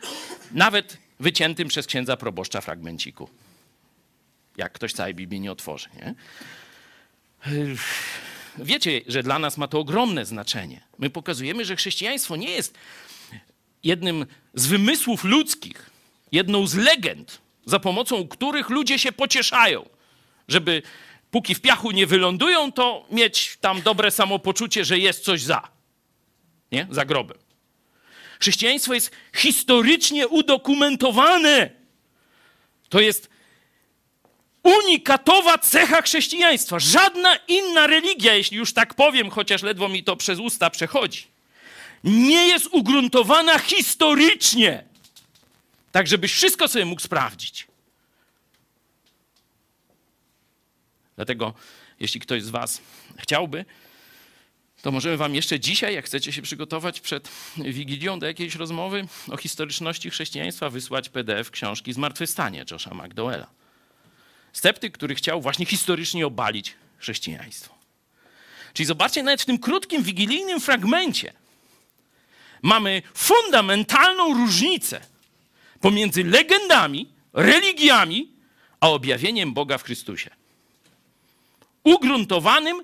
nawet wyciętym przez księdza proboszcza fragmenciku. Jak ktoś całej Biblii nie otworzy. Nie? Wiecie, że dla nas ma to ogromne znaczenie. My pokazujemy, że chrześcijaństwo nie jest jednym z wymysłów ludzkich, jedną z legend, za pomocą których ludzie się pocieszają, żeby póki w piachu nie wylądują, to mieć tam dobre samopoczucie, że jest coś za nie? za grobem. Chrześcijaństwo jest historycznie udokumentowane. To jest unikatowa cecha chrześcijaństwa. Żadna inna religia, jeśli już tak powiem, chociaż ledwo mi to przez usta przechodzi, nie jest ugruntowana historycznie. Tak, żebyś wszystko sobie mógł sprawdzić. Dlatego, jeśli ktoś z Was chciałby, to możemy wam jeszcze dzisiaj, jak chcecie się przygotować przed Wigilią do jakiejś rozmowy o historyczności chrześcijaństwa, wysłać PDF książki Zmartwychwstanie Josha McDowella. Sceptyk, który chciał właśnie historycznie obalić chrześcijaństwo. Czyli zobaczcie, nawet w tym krótkim, wigilijnym fragmencie mamy fundamentalną różnicę pomiędzy legendami, religiami, a objawieniem Boga w Chrystusie. Ugruntowanym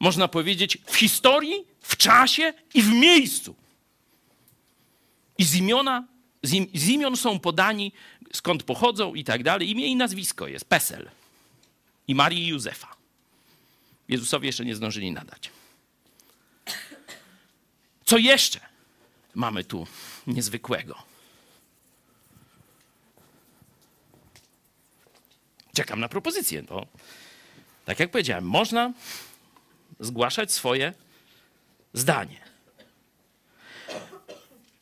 można powiedzieć, w historii, w czasie i w miejscu. I z, imiona, z, im, z imion są podani, skąd pochodzą i tak dalej. Imię i nazwisko jest Pesel. I Marii i Józefa. Jezusowi jeszcze nie zdążyli nadać. Co jeszcze mamy tu niezwykłego? Czekam na propozycję. Tak jak powiedziałem, można zgłaszać swoje zdanie.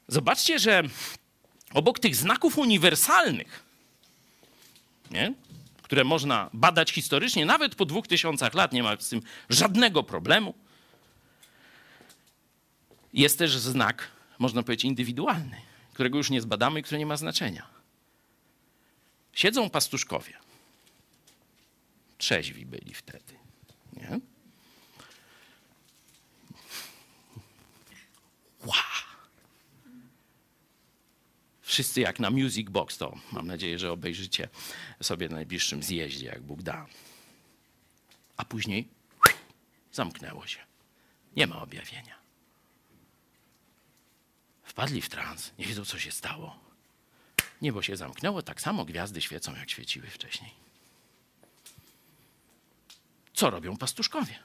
Zobaczcie, że obok tych znaków uniwersalnych, nie? które można badać historycznie, nawet po dwóch tysiącach lat, nie ma z tym żadnego problemu. Jest też znak, można powiedzieć, indywidualny, którego już nie zbadamy i który nie ma znaczenia. Siedzą pastuszkowie. Trzeźwi byli wtedy. Nie? Wow. Wszyscy jak na Music Box, to mam nadzieję, że obejrzycie sobie na najbliższym zjeździe, jak Bóg da. A później zamknęło się. Nie ma objawienia. Wpadli w trans, nie wiedzą, co się stało. Niebo się zamknęło, tak samo gwiazdy świecą, jak świeciły wcześniej. Co robią pastuszkowie?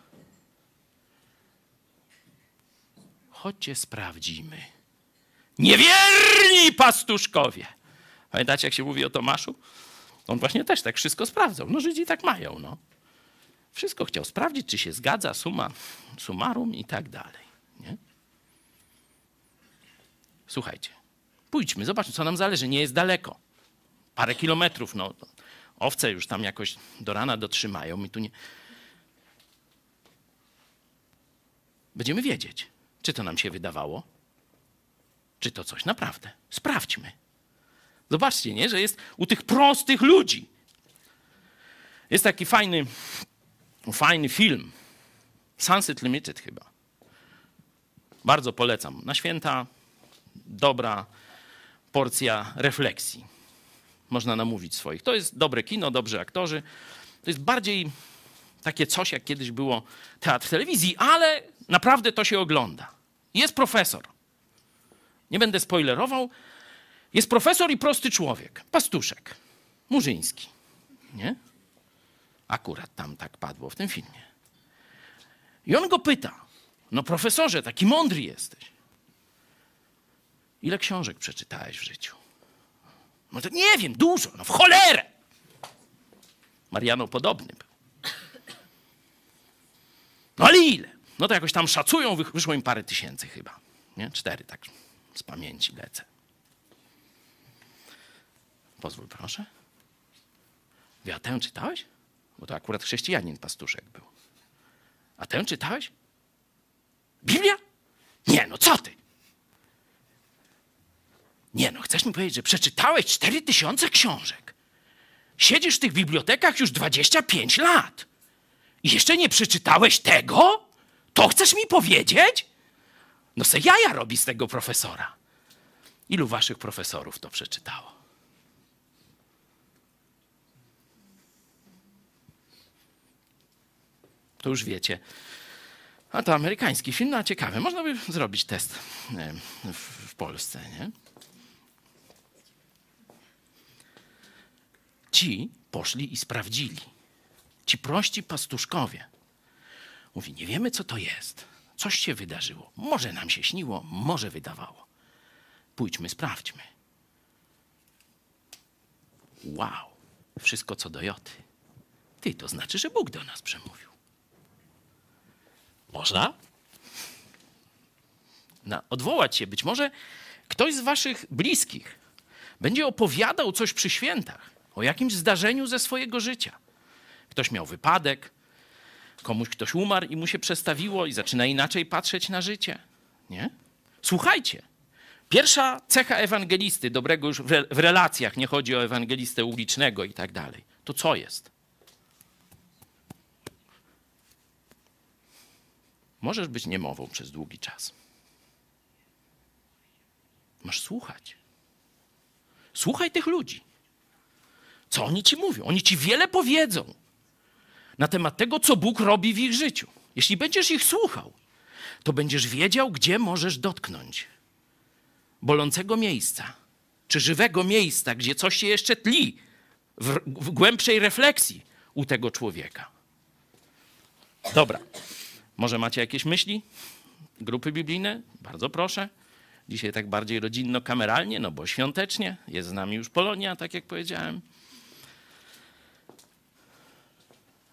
Chodźcie, sprawdzimy. Niewierni pastuszkowie! Pamiętacie, jak się mówi o Tomaszu? On właśnie też tak wszystko sprawdzał. No Żydzi tak mają, no. Wszystko chciał sprawdzić, czy się zgadza, suma, summarum i tak dalej. Nie? Słuchajcie, pójdźmy, zobaczmy, co nam zależy. Nie jest daleko. Parę kilometrów, no. Owce już tam jakoś do rana dotrzymają. My tu nie... Będziemy wiedzieć, czy to nam się wydawało, czy to coś naprawdę. Sprawdźmy. Zobaczcie, nie? że jest u tych prostych ludzi. Jest taki fajny, fajny film. Sunset Limited chyba. Bardzo polecam. Na święta dobra porcja refleksji. Można namówić swoich. To jest dobre kino, dobrzy aktorzy. To jest bardziej takie coś, jak kiedyś było teatr telewizji, ale naprawdę to się ogląda. Jest profesor. Nie będę spoilerował. Jest profesor i prosty człowiek. Pastuszek. Murzyński. Nie? Akurat tam tak padło w tym filmie. I on go pyta: No, profesorze, taki mądry jesteś. Ile książek przeczytałeś w życiu? No to nie wiem, dużo, no w cholerę. Mariano podobny był. No ale ile? No to jakoś tam szacują, wyszło im parę tysięcy chyba. Nie? Cztery, tak z pamięci lecę. Pozwól proszę. Wie, a tę czytałeś? Bo to akurat chrześcijanin pastuszek był. A tę czytałeś? Biblia? Nie, no co ty? Nie, no chcesz mi powiedzieć, że przeczytałeś cztery tysiące książek. Siedzisz w tych bibliotekach już 25 lat. I jeszcze nie przeczytałeś tego? To chcesz mi powiedzieć? No se jaja robi z tego profesora. Ilu waszych profesorów to przeczytało? To już wiecie. A to amerykański film, no ciekawe. Można by zrobić test w Polsce, nie? Ci poszli i sprawdzili. Ci prości pastuszkowie. Mówi, nie wiemy, co to jest. Coś się wydarzyło. Może nam się śniło, może wydawało. Pójdźmy, sprawdźmy. Wow, wszystko co do Joty. Ty, to znaczy, że Bóg do nas przemówił. Można? Na, odwołać się. Być może ktoś z waszych bliskich będzie opowiadał coś przy świętach o jakimś zdarzeniu ze swojego życia. Ktoś miał wypadek, komuś ktoś umarł i mu się przestawiło i zaczyna inaczej patrzeć na życie. Nie? Słuchajcie. Pierwsza cecha ewangelisty, dobrego już w, re, w relacjach, nie chodzi o ewangelistę ulicznego i tak dalej. To co jest? Możesz być niemową przez długi czas. Masz słuchać. Słuchaj tych ludzi. Co oni ci mówią? Oni ci wiele powiedzą na temat tego, co Bóg robi w ich życiu. Jeśli będziesz ich słuchał, to będziesz wiedział, gdzie możesz dotknąć bolącego miejsca, czy żywego miejsca, gdzie coś się jeszcze tli w, w głębszej refleksji u tego człowieka. Dobra. Może macie jakieś myśli? Grupy biblijne? Bardzo proszę. Dzisiaj tak bardziej rodzinno-kameralnie, no bo świątecznie. Jest z nami już Polonia, tak jak powiedziałem.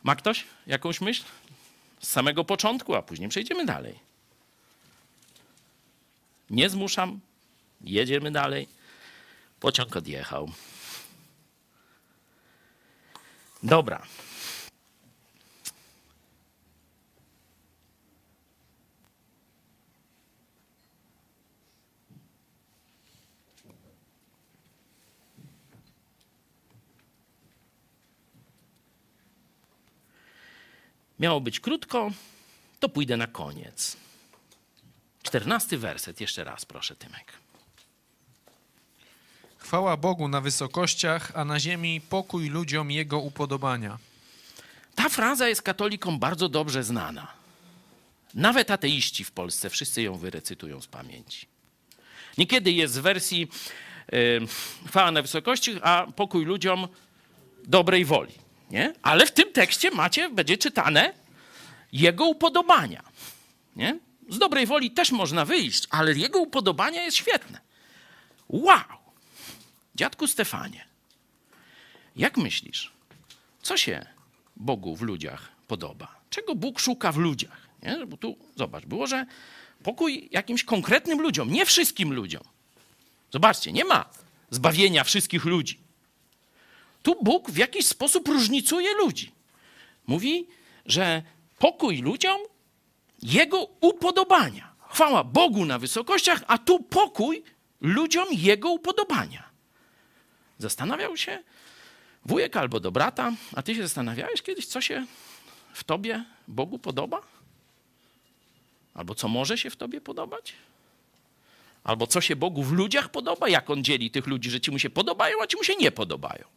Ma ktoś jakąś myśl? Z samego początku, a później przejdziemy dalej. Nie zmuszam, jedziemy dalej. Pociąg odjechał. Dobra. Miało być krótko, to pójdę na koniec. Czternasty werset, jeszcze raz proszę, Tymek. Chwała Bogu na wysokościach, a na ziemi pokój ludziom Jego upodobania. Ta fraza jest katolikom bardzo dobrze znana. Nawet ateiści w Polsce wszyscy ją wyrecytują z pamięci. Niekiedy jest w wersji y, chwała na wysokości, a pokój ludziom dobrej woli. Nie? Ale w tym tekście macie, będzie czytane jego upodobania. Nie? Z dobrej woli też można wyjść, ale jego upodobania jest świetne. Wow! Dziadku Stefanie, jak myślisz, co się Bogu w ludziach podoba? Czego Bóg szuka w ludziach? Nie? Bo tu, zobacz, było, że pokój jakimś konkretnym ludziom, nie wszystkim ludziom. Zobaczcie, nie ma zbawienia wszystkich ludzi. Tu Bóg w jakiś sposób różnicuje ludzi. Mówi, że pokój ludziom, jego upodobania. Chwała Bogu na wysokościach, a tu pokój ludziom jego upodobania. Zastanawiał się wujek albo do brata, a ty się zastanawiałeś kiedyś, co się w tobie Bogu podoba? Albo co może się w tobie podobać? Albo co się Bogu w ludziach podoba? Jak on dzieli tych ludzi, że ci mu się podobają, a ci mu się nie podobają?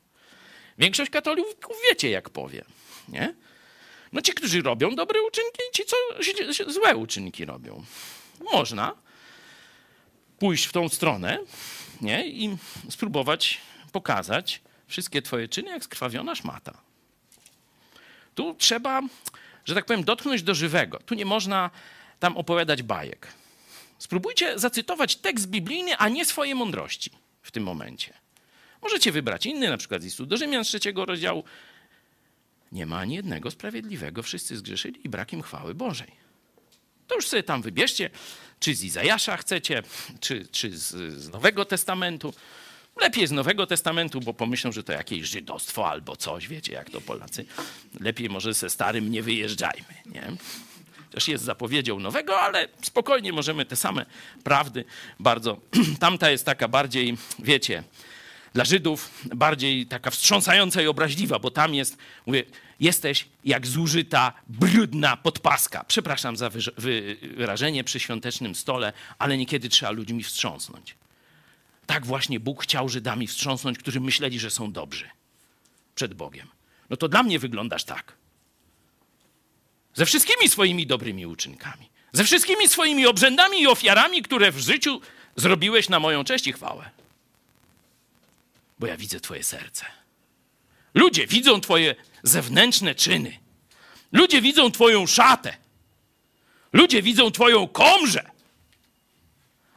Większość katolików wiecie, jak powie. Nie? No ci, którzy robią dobre uczynki ci, co złe uczynki robią. Można pójść w tą stronę nie? i spróbować pokazać wszystkie twoje czyny jak skrwawiona szmata. Tu trzeba, że tak powiem, dotknąć do żywego. Tu nie można tam opowiadać bajek. Spróbujcie zacytować tekst biblijny, a nie swoje mądrości w tym momencie. Możecie wybrać inny, na przykład z listu do Rzymian z trzeciego rozdziału. Nie ma ani jednego sprawiedliwego, wszyscy zgrzeszyli i brak im chwały Bożej. To już sobie tam wybierzcie, czy z Izajasza chcecie, czy, czy z, z Nowego Testamentu. Lepiej z Nowego Testamentu, bo pomyślą, że to jakieś żydostwo albo coś, wiecie, jak to Polacy. Lepiej może ze starym nie wyjeżdżajmy, nie? Też jest zapowiedzią nowego, ale spokojnie możemy te same prawdy bardzo. Tamta jest taka bardziej, wiecie, dla Żydów bardziej taka wstrząsająca i obraźliwa, bo tam jest, mówię, jesteś jak zużyta, brudna podpaska. Przepraszam za wyrażenie przy świątecznym stole, ale niekiedy trzeba ludźmi wstrząsnąć. Tak właśnie Bóg chciał Żydami wstrząsnąć, którzy myśleli, że są dobrzy przed Bogiem. No to dla mnie wyglądasz tak. Ze wszystkimi swoimi dobrymi uczynkami, ze wszystkimi swoimi obrzędami i ofiarami, które w życiu zrobiłeś na moją cześć i chwałę. Bo ja widzę Twoje serce. Ludzie widzą Twoje zewnętrzne czyny. Ludzie widzą Twoją szatę. Ludzie widzą Twoją komrze.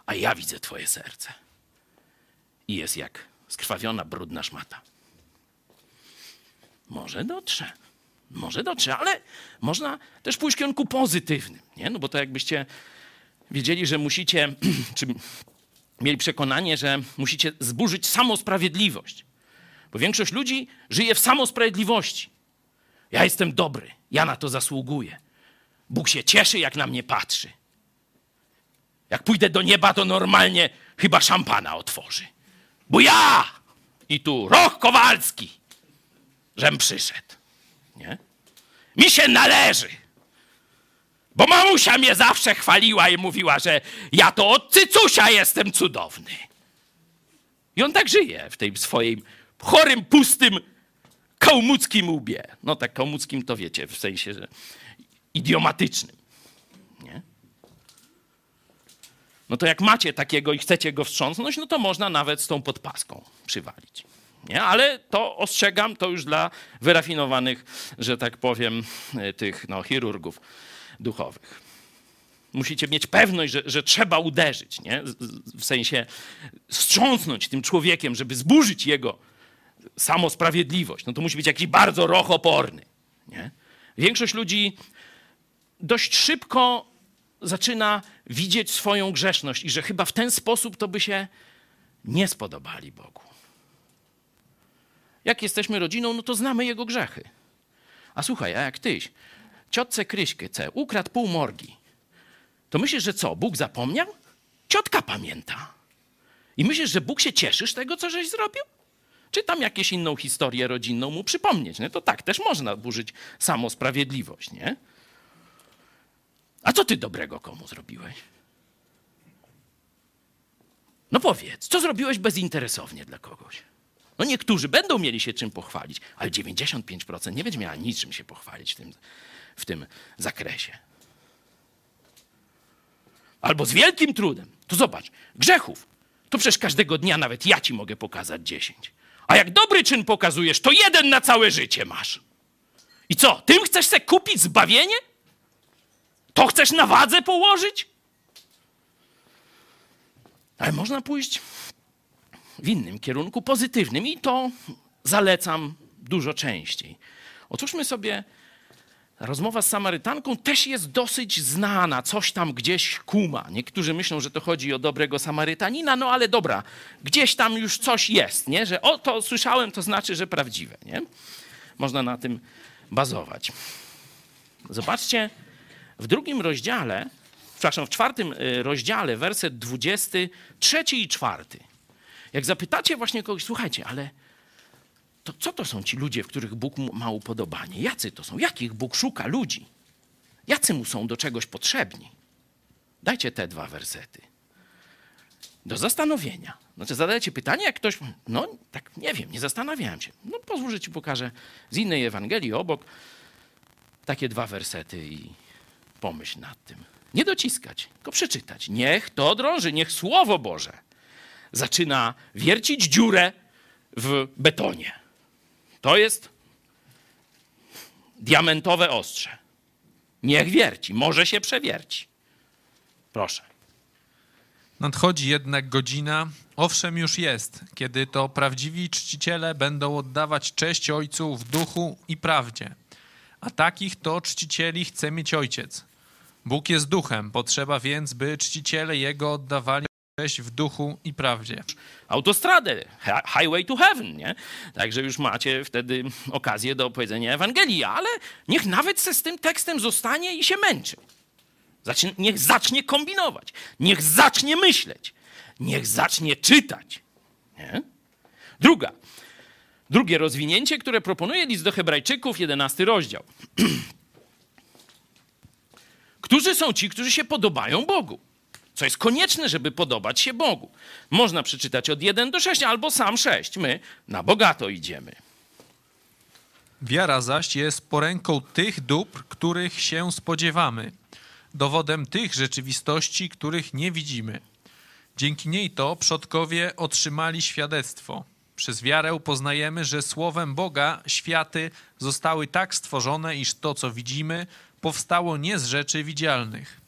A ja widzę Twoje serce i jest jak skrwawiona, brudna szmata. Może dotrze, może dotrze, ale można też pójść w kierunku pozytywnym, nie? No bo to jakbyście wiedzieli, że musicie, czy mieli przekonanie, że musicie zburzyć samosprawiedliwość. Bo większość ludzi żyje w samosprawiedliwości. Ja jestem dobry, ja na to zasługuję. Bóg się cieszy, jak na mnie patrzy. Jak pójdę do nieba, to normalnie chyba szampana otworzy. Bo ja i tu Roch Kowalski, żem przyszedł. Nie? Mi się należy. Bo mamusia mnie zawsze chwaliła i mówiła, że ja to od cycusia jestem cudowny. I on tak żyje w tej swoim chorym, pustym, kałmuckim łbie. No tak kałmuckim to wiecie, w sensie że idiomatycznym. Nie? no to jak macie takiego i chcecie go wstrząsnąć, no to można nawet z tą podpaską przywalić. Nie? Ale to ostrzegam, to już dla wyrafinowanych, że tak powiem, e, tych no, chirurgów duchowych. Musicie mieć pewność, że, że trzeba uderzyć, nie? w sensie wstrząsnąć tym człowiekiem, żeby zburzyć jego samosprawiedliwość. No to musi być jakiś bardzo rochoporny. Nie? Większość ludzi dość szybko zaczyna widzieć swoją grzeszność i że chyba w ten sposób to by się nie spodobali Bogu. Jak jesteśmy rodziną, no to znamy jego grzechy. A słuchaj, a jak tyś ciotce Kryśkę ukradł pół morgi, to myślisz, że co, Bóg zapomniał? Ciotka pamięta. I myślisz, że Bóg się cieszy z tego, co żeś zrobił? Czy tam jakieś inną historię rodzinną mu przypomnieć? Nie? To tak też można burzyć samosprawiedliwość, nie? A co ty dobrego komu zrobiłeś? No powiedz, co zrobiłeś bezinteresownie dla kogoś? No niektórzy będą mieli się czym pochwalić, ale 95% nie będzie miała niczym się pochwalić w tym, w tym zakresie. Albo z wielkim trudem. To zobacz, grzechów. To przecież każdego dnia nawet ja ci mogę pokazać 10. A jak dobry czyn pokazujesz, to jeden na całe życie masz. I co, tym chcesz sobie kupić zbawienie? To chcesz na wadze położyć? Ale można pójść w innym kierunku, pozytywnym i to zalecam dużo częściej. Otwórzmy sobie rozmowa z Samarytanką też jest dosyć znana, coś tam gdzieś kuma. Niektórzy myślą, że to chodzi o dobrego Samarytanina, no ale dobra, gdzieś tam już coś jest, nie? że o to słyszałem, to znaczy, że prawdziwe. Nie? Można na tym bazować. Zobaczcie, w drugim rozdziale, przepraszam, w czwartym y, rozdziale, werset 23 i 4. Jak zapytacie właśnie kogoś, słuchajcie, ale to co to są ci ludzie, w których Bóg ma upodobanie? Jacy to są? Jakich Bóg szuka ludzi? Jacy mu są do czegoś potrzebni? Dajcie te dwa wersety. Do zastanowienia. Znaczy zadajecie pytanie, jak ktoś, no tak nie wiem, nie zastanawiałem się. No pozwól, że ci pokażę z innej Ewangelii obok takie dwa wersety i pomyśl nad tym. Nie dociskać, tylko przeczytać. Niech to drąży, niech Słowo Boże zaczyna wiercić dziurę w betonie. To jest diamentowe ostrze. Niech wierci, może się przewierci. Proszę. Nadchodzi jednak godzina, owszem już jest, kiedy to prawdziwi czciciele będą oddawać cześć Ojcu w duchu i prawdzie. A takich to czcicieli chce mieć Ojciec. Bóg jest duchem, potrzeba więc, by czciciele Jego oddawali w duchu i prawdzie. Autostradę, highway to heaven, nie? Także już macie wtedy okazję do opowiedzenia Ewangelii, ale niech nawet se z tym tekstem zostanie i się męczy. Niech zacznie kombinować, niech zacznie myśleć, niech zacznie czytać. Nie? Druga, drugie rozwinięcie, które proponuje list do Hebrajczyków, 11 rozdział. Którzy są ci, którzy się podobają Bogu? Co jest konieczne, żeby podobać się Bogu. Można przeczytać od 1 do 6 albo sam 6. My na bogato idziemy. Wiara zaś jest poręką tych dóbr, których się spodziewamy, dowodem tych rzeczywistości, których nie widzimy. Dzięki niej to przodkowie otrzymali świadectwo. Przez wiarę poznajemy, że słowem Boga światy zostały tak stworzone, iż to, co widzimy, powstało nie z rzeczy widzialnych.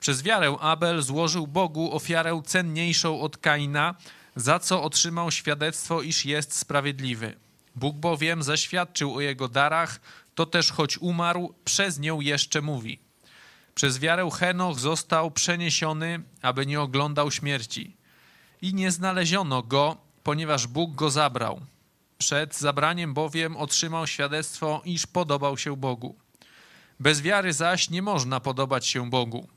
Przez wiarę Abel złożył Bogu ofiarę cenniejszą od Kaina, za co otrzymał świadectwo, iż jest sprawiedliwy. Bóg bowiem zaświadczył o jego darach, to też choć umarł, przez nią jeszcze mówi. Przez wiarę Henoch został przeniesiony, aby nie oglądał śmierci. I nie znaleziono go, ponieważ Bóg go zabrał. Przed zabraniem bowiem otrzymał świadectwo, iż podobał się Bogu. Bez wiary zaś nie można podobać się Bogu.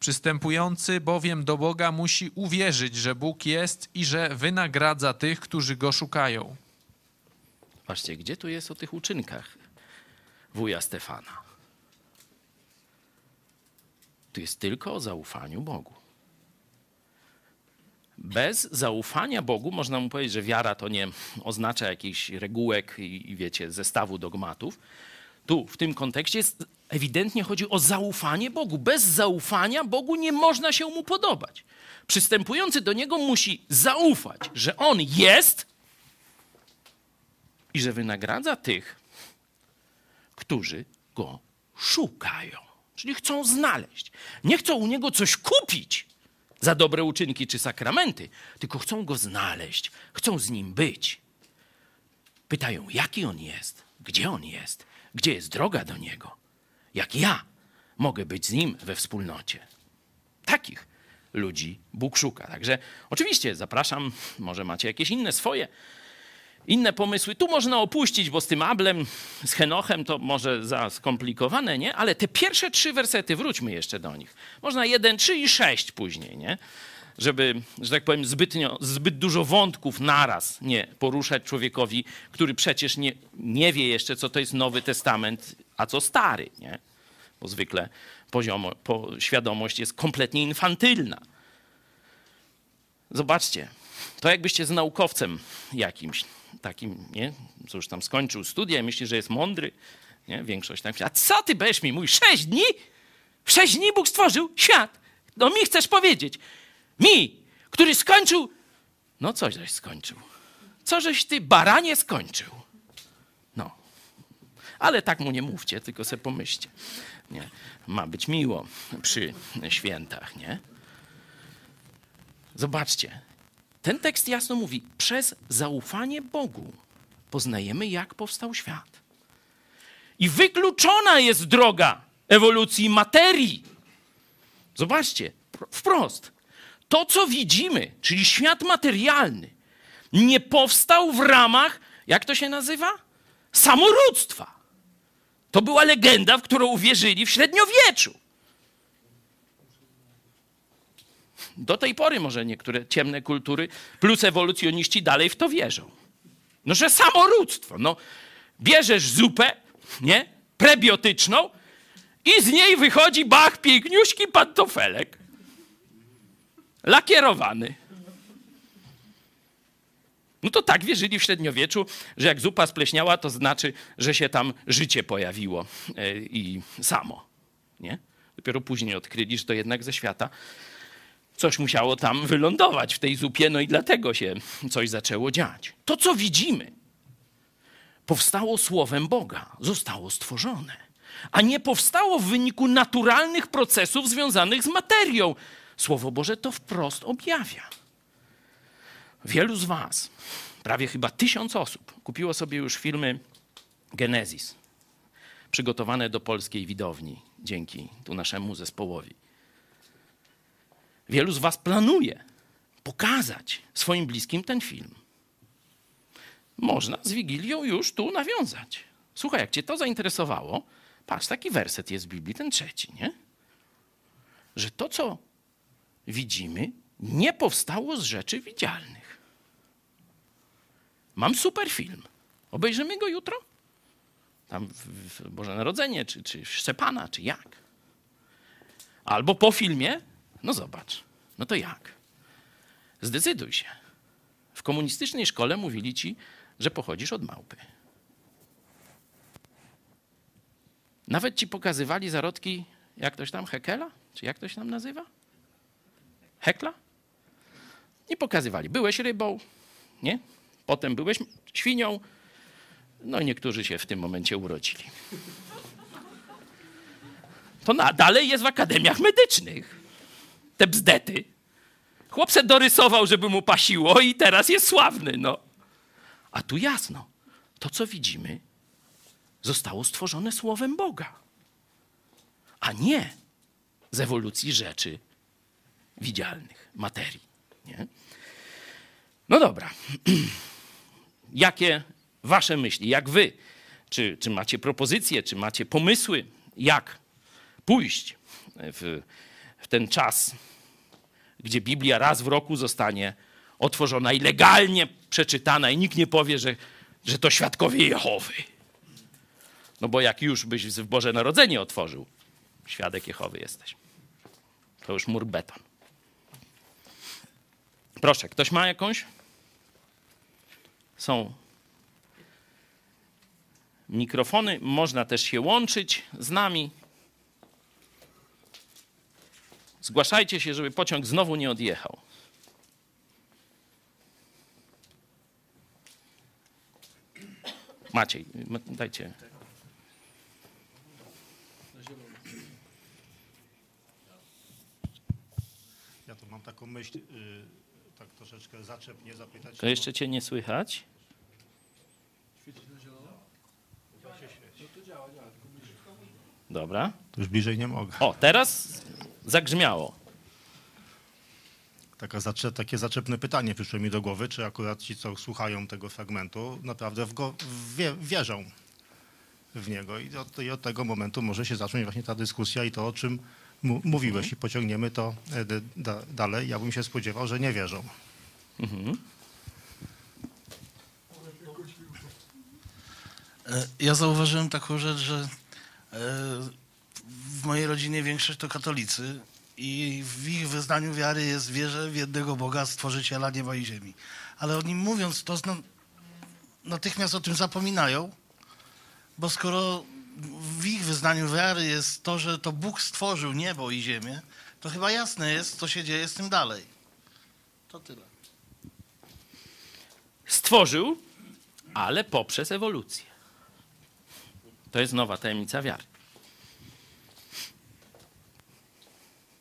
Przystępujący bowiem do Boga musi uwierzyć, że Bóg jest i że wynagradza tych, którzy go szukają. Patrzcie, gdzie tu jest o tych uczynkach wuja Stefana? Tu jest tylko o zaufaniu Bogu. Bez zaufania Bogu można mu powiedzieć, że wiara to nie oznacza jakichś regułek i, i wiecie, zestawu dogmatów. Tu, w tym kontekście, jest, ewidentnie chodzi o zaufanie Bogu. Bez zaufania Bogu nie można się mu podobać. Przystępujący do niego musi zaufać, że on jest i że wynagradza tych, którzy go szukają. Czyli chcą znaleźć. Nie chcą u niego coś kupić za dobre uczynki czy sakramenty, tylko chcą go znaleźć, chcą z nim być. Pytają, jaki on jest, gdzie on jest, gdzie jest droga do niego, jak ja mogę być z nim we wspólnocie. Takich ludzi Bóg szuka. Także oczywiście zapraszam, może macie jakieś inne swoje inne pomysły. Tu można opuścić, bo z tym Ablem, z Henochem to może za skomplikowane, nie? Ale te pierwsze trzy wersety, wróćmy jeszcze do nich. Można jeden, trzy i sześć później, nie? Żeby, że tak powiem, zbytnio, zbyt dużo wątków naraz nie poruszać człowiekowi, który przecież nie, nie wie jeszcze, co to jest Nowy Testament, a co Stary, nie? Bo zwykle poziomo, po, świadomość jest kompletnie infantylna. Zobaczcie, to jakbyście z naukowcem jakimś takim, nie? Już tam skończył studia i myśli, że jest mądry, nie? Większość tak. A co ty będziesz mi mówić? Sześć dni? Sześć dni Bóg stworzył świat. No mi chcesz powiedzieć. Mi, który skończył... No coś żeś skończył. Co żeś ty, baranie, skończył? No. Ale tak mu nie mówcie, tylko se pomyślcie. Nie. Ma być miło przy świętach, nie? Zobaczcie, ten tekst jasno mówi: przez zaufanie Bogu poznajemy, jak powstał świat. I wykluczona jest droga ewolucji materii. Zobaczcie, wprost. To, co widzimy, czyli świat materialny, nie powstał w ramach, jak to się nazywa? Samorództwa. To była legenda, w którą uwierzyli w średniowieczu. Do tej pory może niektóre ciemne kultury plus ewolucjoniści dalej w to wierzą. No, że samorództwo. No, bierzesz zupę, nie? Prebiotyczną i z niej wychodzi bach, piękniuśki pantofelek. Lakierowany. No to tak wierzyli w średniowieczu, że jak zupa spleśniała, to znaczy, że się tam życie pojawiło e, i samo. Nie? Dopiero później odkryli, że to jednak ze świata coś musiało tam wylądować w tej zupie, no i dlatego się coś zaczęło dziać. To, co widzimy, powstało słowem Boga, zostało stworzone, a nie powstało w wyniku naturalnych procesów związanych z materią. Słowo Boże to wprost objawia. Wielu z Was, prawie chyba tysiąc osób, kupiło sobie już filmy Genesis, przygotowane do polskiej widowni dzięki tu naszemu zespołowi. Wielu z Was planuje pokazać swoim bliskim ten film. Można z Wigilią już tu nawiązać. Słuchaj, jak Cię to zainteresowało, patrz, taki werset jest w Biblii, ten trzeci, nie? Że to, co widzimy, nie powstało z rzeczy widzialnych. Mam super film. Obejrzymy go jutro? Tam w, Boże Narodzenie, czy, czy Szczepana, czy jak? Albo po filmie no zobacz, no to jak? Zdecyduj się. W komunistycznej szkole mówili ci, że pochodzisz od małpy. Nawet ci pokazywali zarodki, jak ktoś tam, Hekela? Czy jak to się tam nazywa? Hekla? I pokazywali. Byłeś rybą, nie? Potem byłeś świnią. No i niektórzy się w tym momencie urodzili. To na, dalej jest w akademiach medycznych te bzdety. Chłop se dorysował, żeby mu pasiło i teraz jest sławny, no. A tu jasno, to co widzimy zostało stworzone słowem Boga, a nie z ewolucji rzeczy widzialnych, materii. Nie? No dobra. Jakie wasze myśli, jak wy? Czy, czy macie propozycje, czy macie pomysły, jak pójść w, w ten czas gdzie Biblia raz w roku zostanie otworzona i legalnie przeczytana i nikt nie powie, że, że to świadkowie Jehowy. No bo jak już byś w Boże Narodzenie otworzył, świadek Jehowy jesteś. To już mur beton. Proszę, ktoś ma jakąś? Są mikrofony, można też się łączyć z nami. Zgłaszajcie się, żeby pociąg znowu nie odjechał. Maciej, dajcie. Ja tu mam taką myśl, y, troszeczkę zaczepnie zapytać. To jeszcze cię nie słychać? Dobra. To już bliżej nie mogę. O, teraz zagrzmiało. taka zacze, takie zaczepne pytanie przyszło mi do głowy, czy akurat ci, co słuchają tego fragmentu, naprawdę w go wie, wierzą w niego. I od, I od tego momentu może się zacząć właśnie ta dyskusja i to, o czym mu, mówiłeś i pociągniemy to e, dalej. Ja bym się spodziewał, że nie wierzą. E, Ja zauważyłem taką rzecz, że e, w mojej rodzinie większość to katolicy i w ich wyznaniu wiary jest wierze w jednego Boga, stworzyciela nieba i ziemi. Ale oni mówiąc to, natychmiast o tym zapominają, bo skoro w ich wyznaniu wiary jest to, że to Bóg stworzył niebo i ziemię, to chyba jasne jest, co się dzieje z tym dalej. To tyle. Stworzył, ale poprzez ewolucję. To jest nowa tajemnica wiary.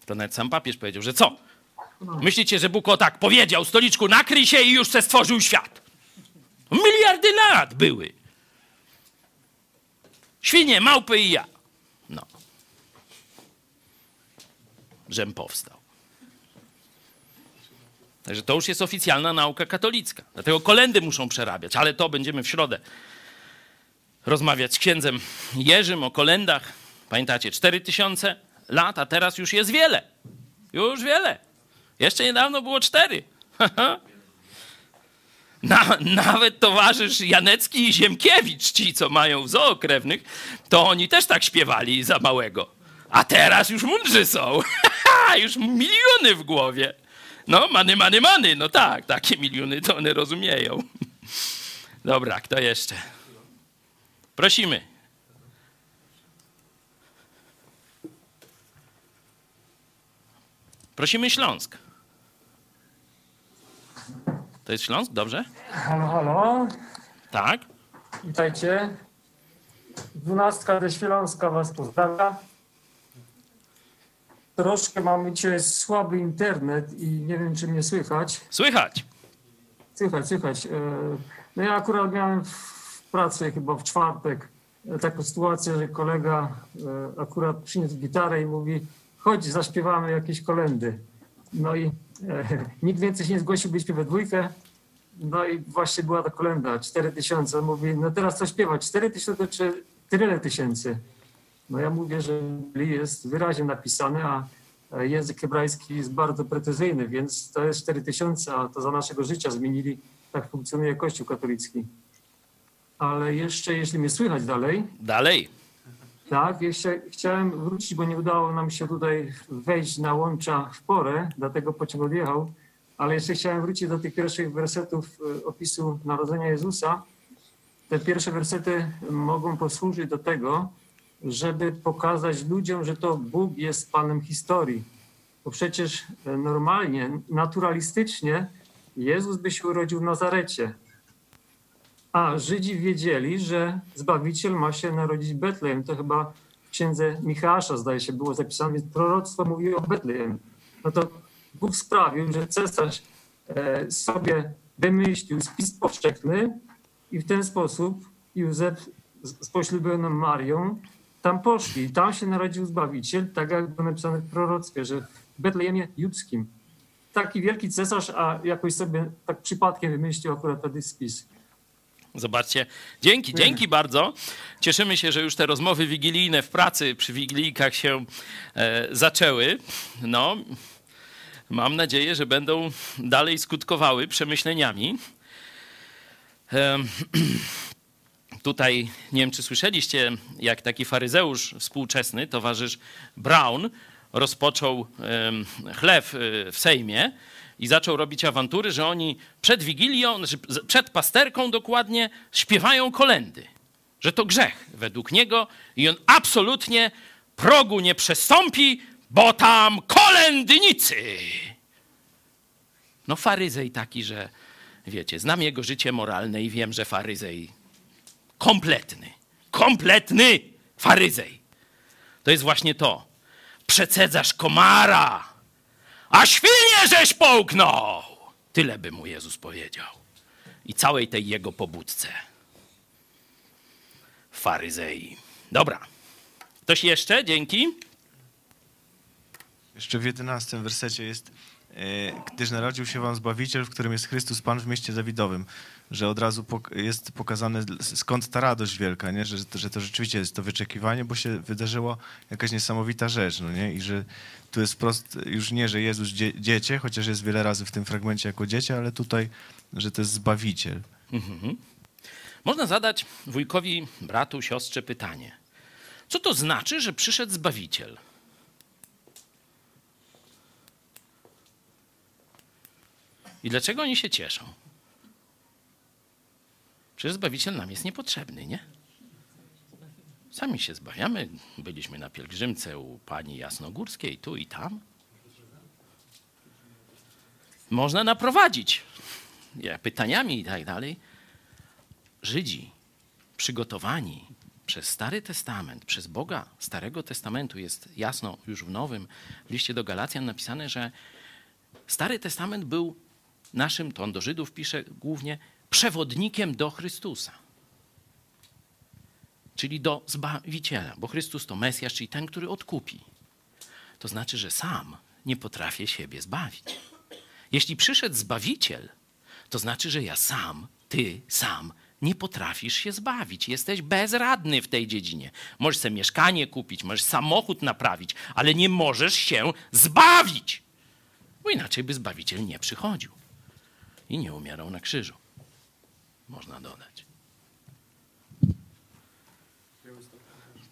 To nawet sam papież powiedział, że co? Myślicie, że Bóg o tak powiedział, stoliczku, nakryj się i już se stworzył świat. Miliardy lat były. Świnie, małpy i ja. No. Żem powstał. Także to już jest oficjalna nauka katolicka. Dlatego kolendy muszą przerabiać, ale to będziemy w środę rozmawiać z księdzem Jerzym o kolendach. Pamiętacie, 4000 lat, a teraz już jest wiele. Już wiele. Jeszcze niedawno było cztery. Na, nawet towarzysz Janecki i Ziemkiewicz, ci co mają w zoo krewnych, to oni też tak śpiewali za małego. A teraz już mądrzy są. już miliony w głowie. No, many, many, many. No tak, takie miliony to one rozumieją. Dobra, kto jeszcze? Prosimy. Prosimy Śląsk. To jest Śląsk, dobrze? Halo, halo, Tak. witajcie. Dwunastka ze Śląska was pozdrawia. Troszkę mamy dzisiaj słaby internet i nie wiem, czy mnie słychać. Słychać. Słychać, słychać. E, No ja akurat miałem w pracy chyba w czwartek e, taką sytuację, że kolega e, akurat przyniósł gitarę i mówi chodź, zaśpiewamy jakieś kolendy. No i nikt więcej się nie zgłosił, byliśmy we dwójkę. No i właśnie była ta kolenda, 4 tysiące. On mówi, no teraz co śpiewać, 4 tysiące czy tyle tysięcy? No ja mówię, że jest wyraźnie napisane, a e, język hebrajski jest bardzo precyzyjny, więc to jest 4 tysiące, a to za naszego życia zmienili, tak funkcjonuje Kościół katolicki. Ale jeszcze, jeśli mnie słychać dalej, Dalej. tak, jeszcze chciałem wrócić, bo nie udało nam się tutaj wejść na łącza w porę, dlatego pociąg odjechał, ale jeszcze chciałem wrócić do tych pierwszych wersetów e, opisu narodzenia Jezusa. Te pierwsze wersety mogą posłużyć do tego, żeby pokazać ludziom, że to Bóg jest Panem historii. Bo przecież e, normalnie, naturalistycznie Jezus by się urodził w Nazarecie. A Żydzi wiedzieli, że Zbawiciel ma się narodzić w Betlejem. To chyba w księdze Michała, zdaje się, było zapisane, więc proroctwo mówi o Betlejem. No to Bóg sprawił, że cesarz e, sobie wymyślił spis powszechny i w ten sposób Józef z poślubioną Marią tam poszli. Tam się narodził Zbawiciel, tak jak było napisane w proroctwie, że w Betlejemie judzkim. Taki wielki cesarz, a jakoś sobie tak przypadkiem wymyślił akurat wtedy spis. Zobaczcie. Dzięki, dzięki bardzo. Cieszymy się, że już te rozmowy wigilijne w pracy przy wigilijkach się e, zaczęły. No, mam nadzieję, że będą dalej skutkowały przemyśleniami. Em, Tutaj, nie wiem czy słyszeliście, jak taki faryzeusz współczesny, towarzysz Brown, rozpoczął chlew y, w Sejmie i zaczął robić awantury, że oni przed Wigilią, znaczy przed pasterką dokładnie, śpiewają kolendy. Że to grzech według niego i on absolutnie progu nie przestąpi, bo tam kolędnicy. No faryzej taki, że wiecie, znam jego życie moralne i wiem, że faryzej kompletny, kompletny faryzej. To jest właśnie to. Przecedzasz komara, a świnie żeś połknął. Tyle by mu Jezus powiedział. I całej tej jego pobudce. Faryzei. Dobra. Ktoś jeszcze? Dzięki. Jeszcze w 11 wersecie jest gdyż narodził się wam Zbawiciel, w którym jest Chrystus Pan w mieście Dawidowym. Że od razu jest pokazane, skąd ta radość wielka, nie? Że, że to rzeczywiście jest to wyczekiwanie, bo się wydarzyło jakaś niesamowita rzecz, no nie? I że tu jest wprost już nie, że Jezus dzie- dziecię, chociaż jest wiele razy w tym fragmencie jako dziecię, ale tutaj, że to jest Zbawiciel. Mhm. Można zadać wujkowi, bratu, siostrze pytanie. Co to znaczy, że przyszedł Zbawiciel? I dlaczego oni się cieszą? Przecież Zbawiciel nam jest niepotrzebny, nie? Sami się zbawiamy. Byliśmy na pielgrzymce u pani Jasnogórskiej, tu i tam. Można naprowadzić pytaniami i tak dalej. Żydzi przygotowani przez Stary Testament, przez Boga Starego Testamentu, jest jasno już w Nowym liście do Galacjan napisane, że Stary Testament był naszym, to on do Żydów pisze głównie, przewodnikiem do Chrystusa. Czyli do Zbawiciela, bo Chrystus to Mesjasz, czyli ten, który odkupi. To znaczy, że sam nie potrafię siebie zbawić. Jeśli przyszedł Zbawiciel, to znaczy, że ja sam, ty sam nie potrafisz się zbawić. Jesteś bezradny w tej dziedzinie. Możesz sobie mieszkanie kupić, możesz samochód naprawić, ale nie możesz się zbawić. Bo inaczej by Zbawiciel nie przychodził i nie umierał na krzyżu. Można dodać.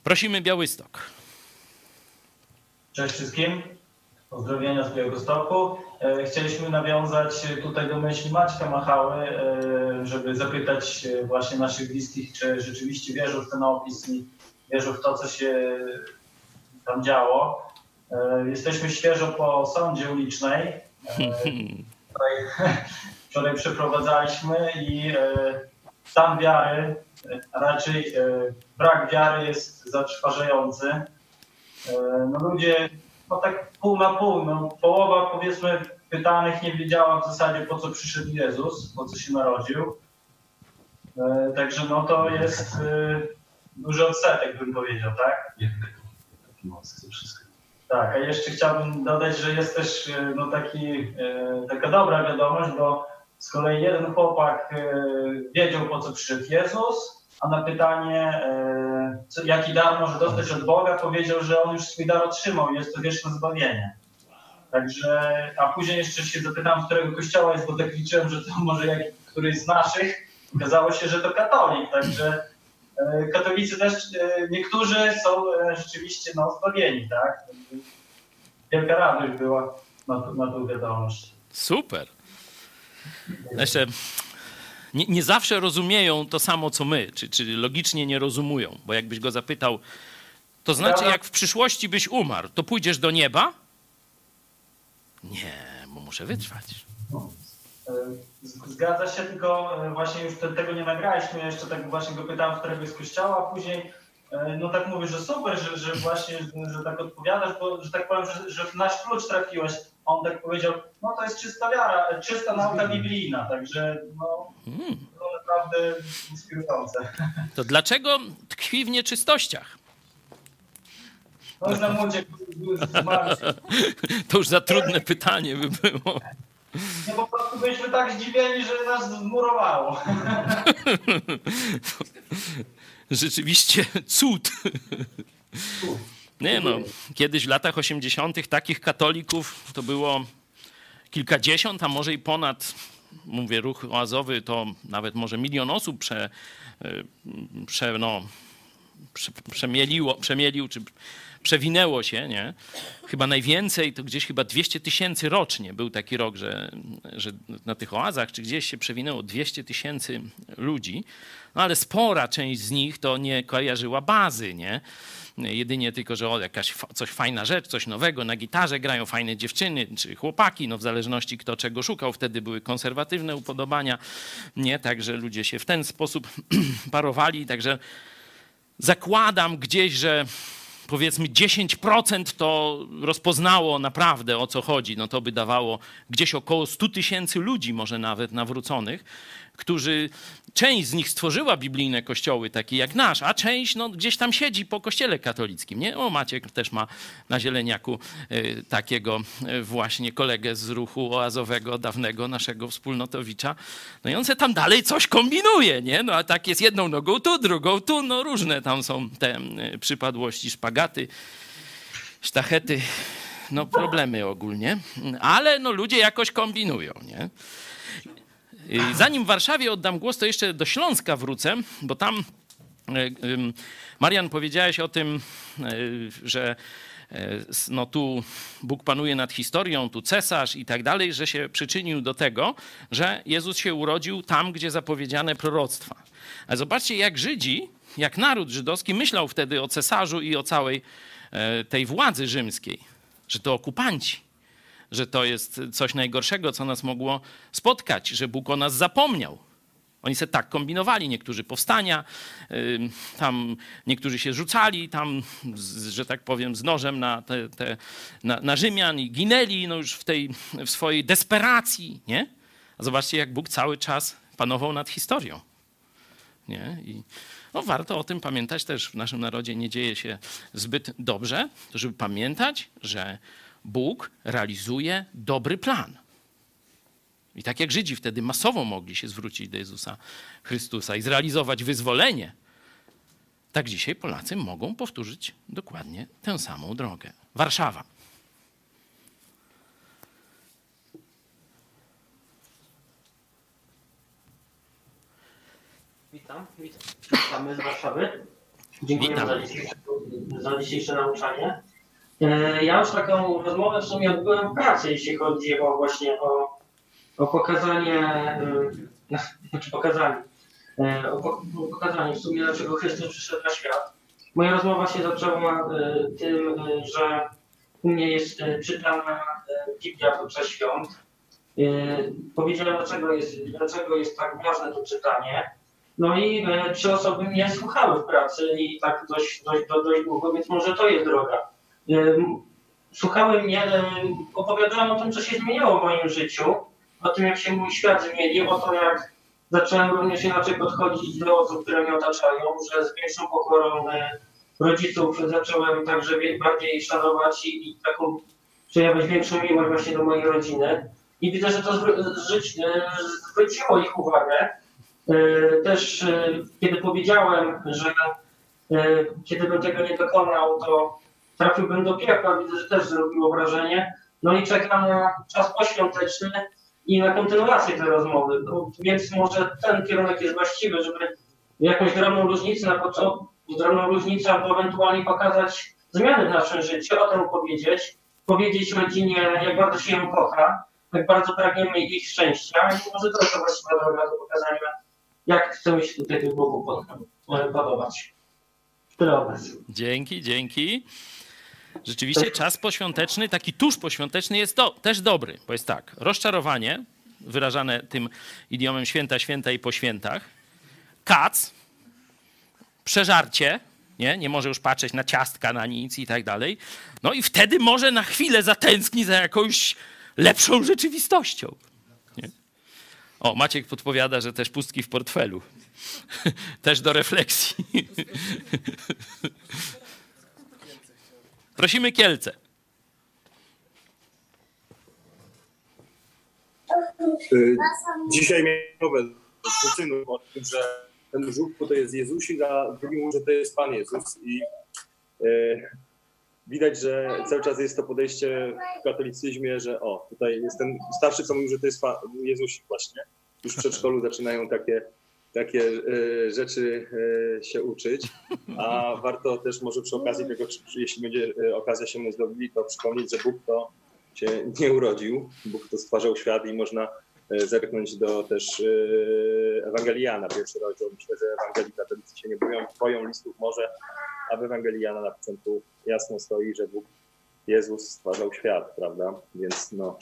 Prosimy Białystok. Cześć wszystkim. Pozdrowienia z Białegostoku. E, Chcieliśmy nawiązać tutaj do myśli Maćka Machały, e, żeby zapytać e, właśnie naszych bliskich, czy rzeczywiście wierzą w ten opis i wierzą w to, co się tam działo. Jesteśmy świeżo po sądzie ulicznej. Wczoraj, przeprowadzaliśmy i e, stan wiary, e, a raczej e, brak wiary jest zatrważający. E, No ludzie, no tak pół na pół, no połowa powiedzmy pytanych nie wiedziała w zasadzie po co przyszedł Jezus, po co się narodził. E, Także no to jest e, duży odsetek bym powiedział, tak? Tak, a jeszcze chciałbym dodać, że jest też e, no, taki, e, taka dobra wiadomość, bo z kolei jeden chłopak e, wiedział po co przyszedł Jezus, a na pytanie, e, jaki dar może dostać od Boga, powiedział, że on już swój dar otrzymał i jest to wieczne zbawienie. Także, a później jeszcze się zapytałem, którego kościoła jest, bo tak liczyłem, że to może jak, któryś z naszych. Okazało się, że to katolik, także e, katolicy też, niektórzy są rzeczywiście no, zbawieni, tak? Wielka radość była na, na tą wiadomość. Super. Jeszcze nie, nie zawsze rozumieją to samo, co my, czy, czy logicznie nie rozumują, bo jakbyś go zapytał, to znaczy, jak w przyszłości byś umarł, to pójdziesz do nieba? Nie, bo muszę wytrwać. Z- Zgadza się, tylko e, właśnie już te, tego nie nagraliśmy. Jeszcze tak właśnie go pytałem, z którego jest kościoła, a później e, no tak mówisz, że super, że, że właśnie, że, że tak odpowiadasz, bo że tak powiem, że, że w nasz klucz trafiłeś. On tak powiedział, no to jest czysta wiara, czysta nauka biblijna, także no, no naprawdę inspirujące. To dlaczego tkwi w nieczystościach? No już na młodzie. To już za trudne pytanie by było. Nie, po prostu byliśmy tak zdziwieni, że nas zmurowało. Rzeczywiście cud. Nie no, kiedyś w latach 80. takich katolików to było kilkadziesiąt, a może i ponad, mówię, ruch oazowy to nawet może milion osób prze, y, prze, no, prze, przemieliło, przemielił, czy przewinęło się, nie? Chyba najwięcej, to gdzieś chyba 200 tysięcy rocznie był taki rok, że, że na tych oazach, czy gdzieś się przewinęło 200 tysięcy ludzi, no ale spora część z nich to nie kojarzyła bazy, nie? Jedynie tylko, że o, jakaś coś fajna rzecz, coś nowego, na gitarze grają fajne dziewczyny czy chłopaki, no w zależności kto czego szukał. Wtedy były konserwatywne upodobania, nie? Także ludzie się w ten sposób parowali, także zakładam gdzieś, że powiedzmy 10% to rozpoznało naprawdę o co chodzi, no to by dawało gdzieś około 100 tysięcy ludzi może nawet nawróconych, którzy część z nich stworzyła biblijne kościoły, takie jak nasz, a część no, gdzieś tam siedzi po kościele katolickim. Nie? O, Maciek też ma na Zieleniaku y, takiego y, właśnie kolegę z ruchu oazowego, dawnego naszego wspólnotowicza. No i on se tam dalej coś kombinuje, nie? No a tak jest jedną nogą tu, drugą tu, no różne tam są te y, przypadłości, szpagaty, sztachety, no problemy ogólnie, ale no ludzie jakoś kombinują, nie? Zanim w Warszawie oddam głos, to jeszcze do Śląska wrócę, bo tam ym, Marian powiedziałeś o tym, y, że s- no tu Bóg panuje nad historią, tu cesarz i tak dalej, że się przyczynił do tego, że Jezus się urodził tam, gdzie zapowiedziane proroctwa. Ale zobaczcie, jak Żydzi, jak naród żydowski myślał wtedy o cesarzu i o całej e, tej władzy rzymskiej, że to okupanci że to jest coś najgorszego, co nas mogło spotkać, że Bóg o nas zapomniał. Oni se tak kombinowali, niektórzy powstania, tam niektórzy się rzucali tam, że tak powiem, z nożem na, te, te, na, na Rzymian i ginęli no już w tej w swojej desperacji, nie? A zobaczcie, jak Bóg cały czas panował nad historią. Nie? I no, warto o tym pamiętać też. W naszym narodzie nie dzieje się zbyt dobrze, żeby pamiętać, że Bóg realizuje dobry plan. I tak jak Żydzi wtedy masowo mogli się zwrócić do Jezusa Chrystusa i zrealizować wyzwolenie, tak dzisiaj Polacy mogą powtórzyć dokładnie tę samą drogę. Warszawa. Witam, witam. Witamy z Warszawy. Dziękuję za dzisiejsze, za dzisiejsze nauczanie. E, Ja już taką rozmowę w sumie odbyłem w pracy, jeśli chodzi o właśnie o, o pokazanie, e, znaczy pokazanie, e, o po- o pokazanie w sumie dlaczego Chrystus przyszedł na świat. Moja rozmowa się zaczęła tym, że u mnie jest czytana Biblia podczas świąt. Powiedziałem, dlaczego jest, dlaczego jest tak ważne to czytanie. No i trzy osoby mnie słuchały w pracy i tak dość, dość, dość długo, więc może to jest droga. Słuchały mnie, opowiadałem o tym, co się zmieniało w moim życiu, o tym, jak się mój świat zmienił, o tym, jak zacząłem również inaczej podchodzić do osób, które mnie otaczają, że z większą pokorą e, rodziców zacząłem także bardziej szanować i, i taką przejawiać większą miłość właśnie do mojej rodziny. I widzę, że to e, zwróciło ich uwagę. E, Też kiedy powiedziałem, że kiedy bym tego nie dokonał, to trafiłbym do piekła, widzę, że też zrobiło wrażenie. No i czekam na czas poświąteczny i na kontynuację tej rozmowy. Więc może ten kierunek jest właściwy, żeby jakąś drobną różnicę na początku, drobną różnicę albo ewentualnie pokazać zmiany w naszym życiu, o tym powiedzieć, powiedzieć rodzinie, jak bardzo się ją kocha, jak bardzo pragniemy ich szczęścia i może to jest właściwa droga do pokazania, jak chcemy się tutaj tym pod- podobać. Tyle nas. Dzięki, dzięki. Rzeczywiście czas poświąteczny, taki tuż poświąteczny jest do, też dobry, bo jest tak, rozczarowanie, wyrażane tym idiomem święta, święta i po świętach, kac, przeżarcie, nie? nie może już patrzeć na ciastka, na nic i tak dalej, no i wtedy może na chwilę zatęskni za jakąś lepszą rzeczywistością. Nie? O, Maciek podpowiada, że też pustki w portfelu. też do refleksji. Prosimy Kielce. Y, Dzisiaj miałem dziewczyną o tym, że ten żółtko to jest Jezusik, a drugi mówi, że to jest Pan Jezus. I y, widać, że cały czas jest to podejście w katolicyzmie, że o, tutaj jest ten starszy, co mówi, że to jest Pan, Jezusik właśnie. Już w przedszkolu zaczynają takie, takie y, rzeczy y, się uczyć, a warto też może przy okazji tego, jeśli będzie y, okazja się mu zrobili, to przypomnieć, że Bóg to się nie urodził, Bóg to stwarzał świat i można e, zerknąć do też e, Ewangelii Jana, pierwszy rozdział. Myślę, że Ewangelii katolicy się nie boją, boją listów może, a w Ewangelii Jana na początku jasno stoi, że Bóg, Jezus stwarzał świat, prawda? Więc no,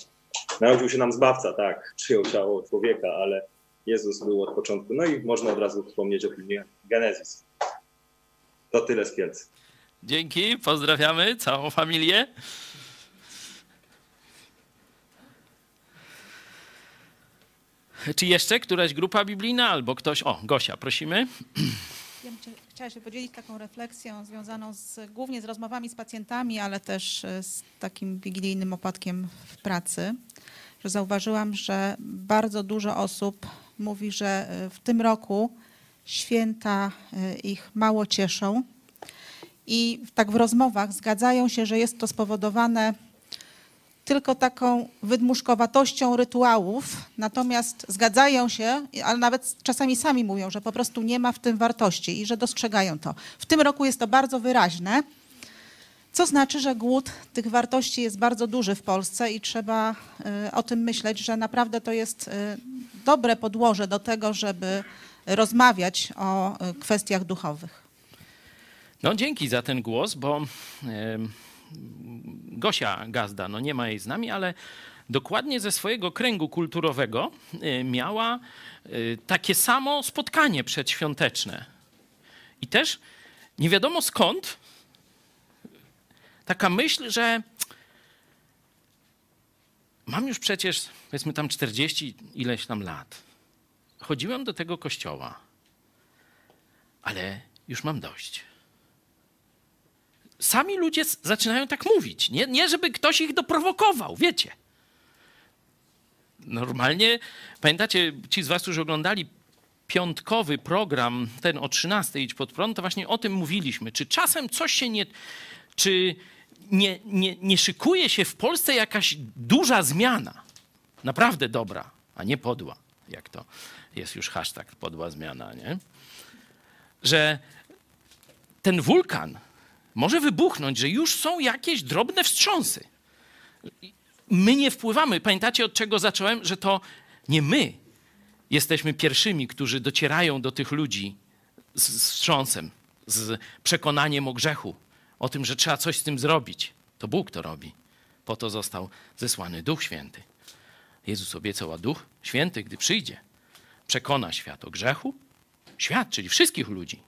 narodził się nam Zbawca, tak, przyjął ciało człowieka, ale Jezus był od początku. No i można od razu wspomnieć o filmie Genezis. To tyle z Kielc. Dzięki, pozdrawiamy całą familię. Czy jeszcze któraś grupa biblijna albo ktoś? O, Gosia, prosimy. Ja chciała się podzielić taką refleksją związaną z, głównie z rozmowami z pacjentami, ale też e, z takim wigilijnym opadkiem w pracy, że zauważyłam, że bardzo dużo osób mówi, że e, w tym roku święta e, ich mało cieszą i tak w rozmowach zgadzają się, że jest to spowodowane tylko taką wydmuszkowatością rytuałów, natomiast zgadzają się, ale nawet czasami sami mówią, że po prostu nie ma w tym wartości i że dostrzegają to. W tym roku jest to bardzo wyraźne, co znaczy, że głód tych wartości jest bardzo duży w Polsce i trzeba y, o tym myśleć, że naprawdę to jest y, dobre podłoże do tego, żeby rozmawiać o y, kwestiach duchowych. No dzięki za ten głos, bo Gosia Gazda, no nie ma jej z nami, ale dokładnie ze swojego kręgu kulturowego miała takie samo spotkanie przedświąteczne. I też nie wiadomo skąd taka myśl, że mam już przecież, powiedzmy tam 40 ileś tam lat. Chodziłem do tego kościoła, ale już mam dość sami ludzie zaczynają tak mówić. Nie, nie żeby ktoś ich doprowokował, wiecie. Normalnie, pamiętacie, ci z was, którzy oglądali piątkowy program, ten o 13 Idź pod prąd, to właśnie o tym mówiliśmy. Czy czasem coś się nie... Czy nie, nie, nie szykuje się w Polsce jakaś duża zmiana? Naprawdę dobra, a nie podła, jak to jest już hashtag podła zmiana, nie? Że ten wulkan może wybuchnąć, że już są jakieś drobne wstrząsy. My nie wpływamy. Pamiętacie, od czego zacząłem? Że to nie my jesteśmy pierwszymi, którzy docierają do tych ludzi z wstrząsem, z przekonaniem o grzechu, o tym, że trzeba coś z tym zrobić. To Bóg to robi. Po to został zesłany Duch Święty. Jezus obiecał, a Duch Święty, gdy przyjdzie, przekona świat o grzechu, świat, czyli wszystkich ludzi,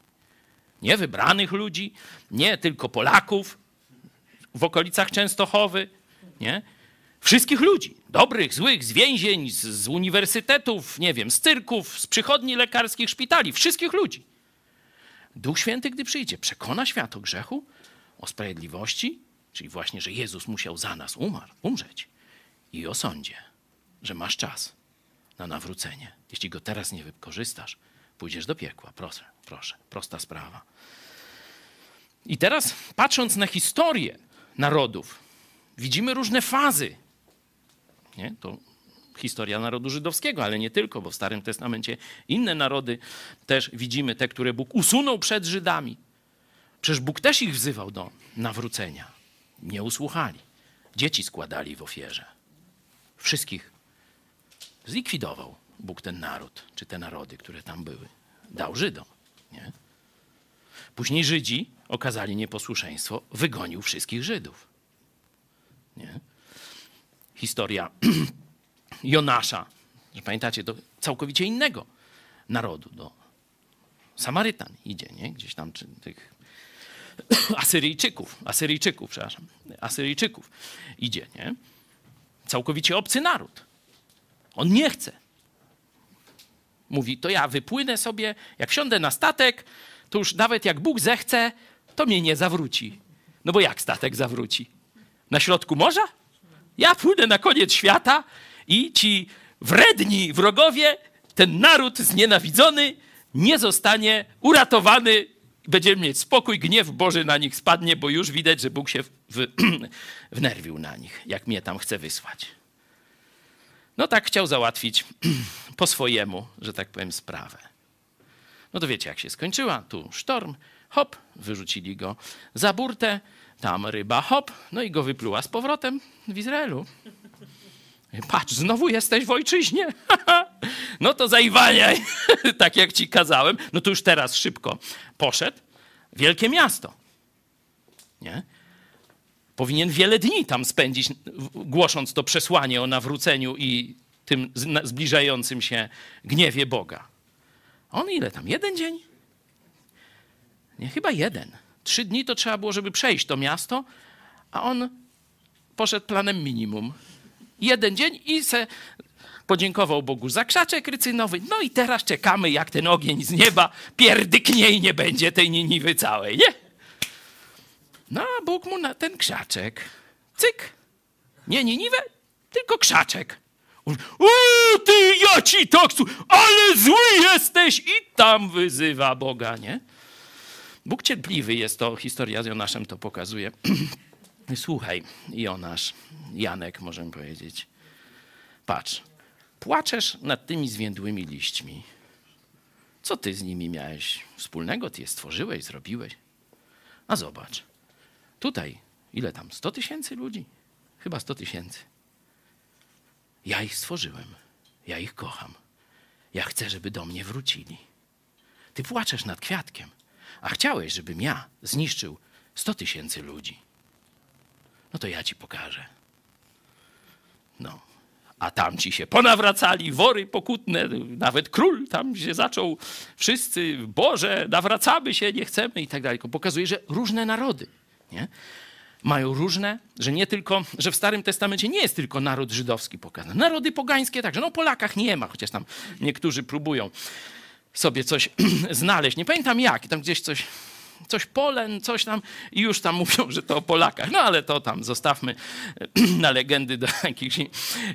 nie wybranych ludzi, nie tylko Polaków w okolicach Częstochowy, nie? Wszystkich ludzi, dobrych, złych, z więzień, z, z uniwersytetów, nie wiem, z cyrków, z przychodni lekarskich, szpitali, wszystkich ludzi. Duch Święty, gdy przyjdzie, przekona świat o grzechu, o sprawiedliwości, czyli właśnie, że Jezus musiał za nas umarł, umrzeć i o sądzie, że masz czas na nawrócenie. Jeśli go teraz nie wykorzystasz, pójdziesz do piekła. Proszę, proszę, prosta sprawa. I teraz, patrząc na historię narodów, widzimy różne fazy. Nie? To historia narodu żydowskiego, ale nie tylko, bo w Starym Testamencie inne narody też widzimy, te, które Bóg usunął przed Żydami. Przecież Bóg też ich wzywał do nawrócenia. Nie usłuchali. Dzieci składali w ofierze. Wszystkich zlikwidował Bóg ten naród, czy te narody, które tam były. Dał Żydom. Nie? Później Żydzi okazali nieposłuszeństwo, wygonił wszystkich Żydów. Nie? Historia Jonasza, że pamiętacie, do całkowicie innego narodu, do Samarytan idzie, nie? Gdzieś tam, czy tych Asyryjczyków, Asyryjczyków, przepraszam, Asyryjczyków idzie, nie? Całkowicie obcy naród. On nie chce. Mówi, to ja wypłynę sobie, jak wsiądę na statek, to już nawet jak Bóg zechce, to mnie nie zawróci. No bo jak statek zawróci? Na środku morza? Ja płynę na koniec świata i ci wredni wrogowie, ten naród znienawidzony, nie zostanie uratowany. Będziemy mieć spokój, gniew Boży na nich spadnie, bo już widać, że Bóg się w, wnerwił na nich, jak mnie tam chce wysłać. No tak chciał załatwić po swojemu, że tak powiem, sprawę. No to wiecie, jak się skończyła. Tu sztorm, hop, wyrzucili go za burtę, tam ryba, hop, no i go wypluła z powrotem w Izraelu. Patrz, znowu jesteś w ojczyźnie. no to zajwaniaj, tak jak ci kazałem. No to już teraz szybko poszedł. Wielkie miasto. Nie? Powinien wiele dni tam spędzić, głosząc to przesłanie o nawróceniu i tym zbliżającym się gniewie Boga. On ile tam? Jeden dzień? Nie, chyba jeden. Trzy dni to trzeba było, żeby przejść to miasto, a on poszedł planem minimum. Jeden dzień i se Podziękował Bogu za krzaczek rycynowy. No i teraz czekamy, jak ten ogień z nieba pierdyknie i nie będzie tej Niniwy całej, nie? No a Bóg mu na ten krzaczek, cyk, nie Niniwę, tylko krzaczek. O, ty, ja ci tak, ale zły jesteś! I tam wyzywa Boga, nie? Bóg cierpliwy jest, to historia z Jonaszem to pokazuje. Słuchaj, Jonasz, Janek, możemy powiedzieć. Patrz, płaczesz nad tymi zwiędłymi liśćmi. Co ty z nimi miałeś wspólnego? Ty je stworzyłeś, zrobiłeś. A zobacz, tutaj, ile tam? 100 tysięcy ludzi? Chyba 100 tysięcy. Ja ich stworzyłem. Ja ich kocham. Ja chcę, żeby do mnie wrócili. Ty płaczesz nad kwiatkiem, a chciałeś, żebym ja zniszczył 100 tysięcy ludzi. No to ja ci pokażę. No. A tam ci się ponawracali, wory pokutne, nawet król tam się zaczął, wszyscy, Boże, nawracamy się, nie chcemy i tak dalej. Pokazuje, że różne narody, nie? mają różne, że nie tylko, że w Starym Testamencie nie jest tylko naród żydowski pokazany. Narody pogańskie także. No Polakach nie ma, chociaż tam niektórzy próbują sobie coś znaleźć. Nie pamiętam jak, tam gdzieś coś, coś Polen, coś tam i już tam mówią, że to o Polakach. No ale to tam zostawmy na legendy do jakichś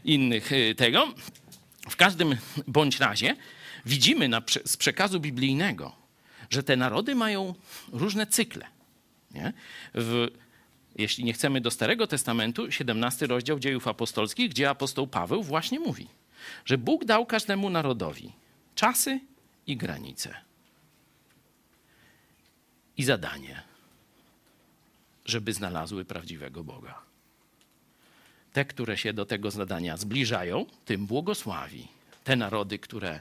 innych y, tego. W każdym bądź razie widzimy na, z przekazu biblijnego, że te narody mają różne cykle. Nie? W jeśli nie chcemy do Starego Testamentu, 17 rozdział dziejów apostolskich, gdzie apostoł Paweł właśnie mówi, że Bóg dał każdemu narodowi czasy i granice. I zadanie, żeby znalazły prawdziwego Boga. Te, które się do tego zadania zbliżają, tym błogosławi. Te narody, które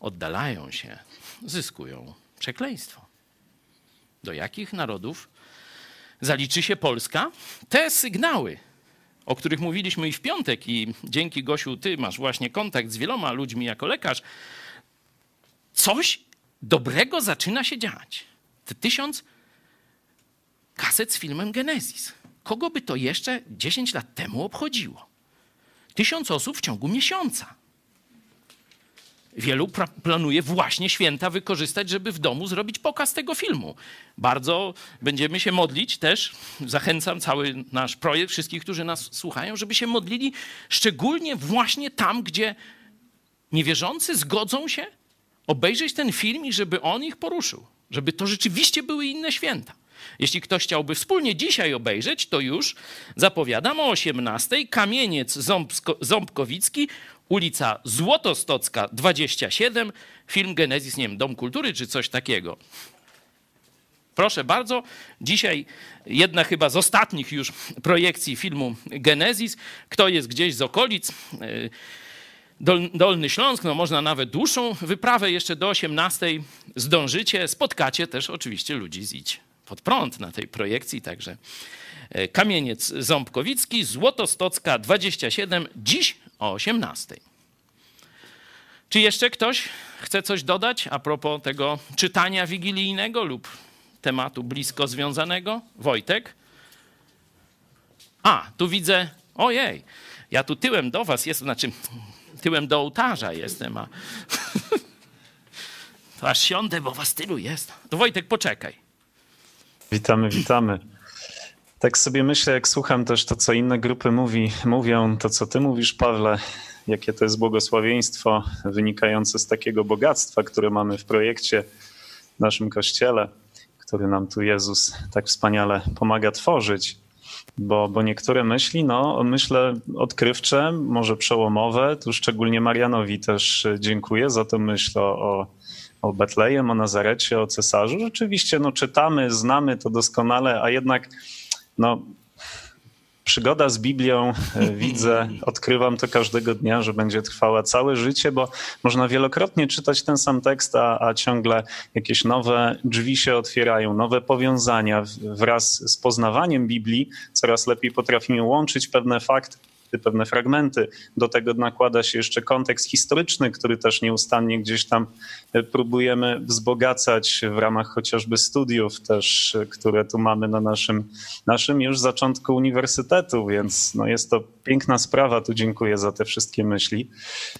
oddalają się, zyskują przekleństwo. Do jakich narodów zaliczy się Polska, te sygnały, o których mówiliśmy i w piątek, i dzięki Gosiu, ty masz właśnie kontakt z wieloma ludźmi jako lekarz, coś dobrego zaczyna się dziać. Tysiąc kaset z filmem Genesis. Kogo by to jeszcze 10 lat temu obchodziło? Tysiąc osób w ciągu miesiąca. Wielu planuje właśnie święta wykorzystać, żeby w domu zrobić pokaz tego filmu. Bardzo będziemy się modlić też, zachęcam cały nasz projekt, wszystkich, którzy nas słuchają, żeby się modlili szczególnie właśnie tam, gdzie niewierzący zgodzą się obejrzeć ten film i żeby on ich poruszył. Żeby to rzeczywiście były inne święta. Jeśli ktoś chciałby wspólnie dzisiaj obejrzeć, to już zapowiadam o 18. Kamieniec Ząbsko, Ząbkowicki ulica Złotostocka 27, film Genezis, nie wiem, Dom Kultury czy coś takiego. Proszę bardzo, dzisiaj jedna chyba z ostatnich już projekcji filmu Genezis. Kto jest gdzieś z okolic, Dolny Śląsk, no można nawet dłuższą wyprawę jeszcze do 18 zdążycie. Spotkacie też oczywiście ludzi z Idź pod prąd na tej projekcji, także e, Kamieniec Ząbkowicki, Złotostocka 27, dziś o 18. Czy jeszcze ktoś chce coś dodać a propos tego czytania wigilijnego lub tematu blisko związanego? Wojtek? A, tu widzę, ojej, ja tu tyłem do was jestem, znaczy tyłem do ołtarza jestem, a to aż siądę, bo was tylu jest. To Wojtek, poczekaj. Witamy, witamy. Tak sobie myślę, jak słucham też to, co inne grupy mówi, mówią, to co ty mówisz, Pawle, jakie to jest błogosławieństwo wynikające z takiego bogactwa, które mamy w projekcie w naszym kościele, który nam tu Jezus tak wspaniale pomaga tworzyć. Bo, bo niektóre myśli, no myślę odkrywcze, może przełomowe, tu szczególnie Marianowi też dziękuję za to myśl o, o Betlejem, o Nazarecie, o cesarzu. Rzeczywiście no, czytamy, znamy to doskonale, a jednak no, przygoda z Biblią e, widzę, odkrywam to każdego dnia, że będzie trwała całe życie, bo można wielokrotnie czytać ten sam tekst, a, a ciągle jakieś nowe drzwi się otwierają, nowe powiązania wraz z poznawaniem Biblii. Coraz lepiej potrafimy łączyć pewne fakty pewne fragmenty. Do tego nakłada się jeszcze kontekst historyczny, który też nieustannie gdzieś tam e, próbujemy wzbogacać w ramach chociażby studiów też, e, które tu mamy na naszym, naszym już zaczątku uniwersytetu, więc no jest to piękna sprawa, tu dziękuję za te wszystkie myśli.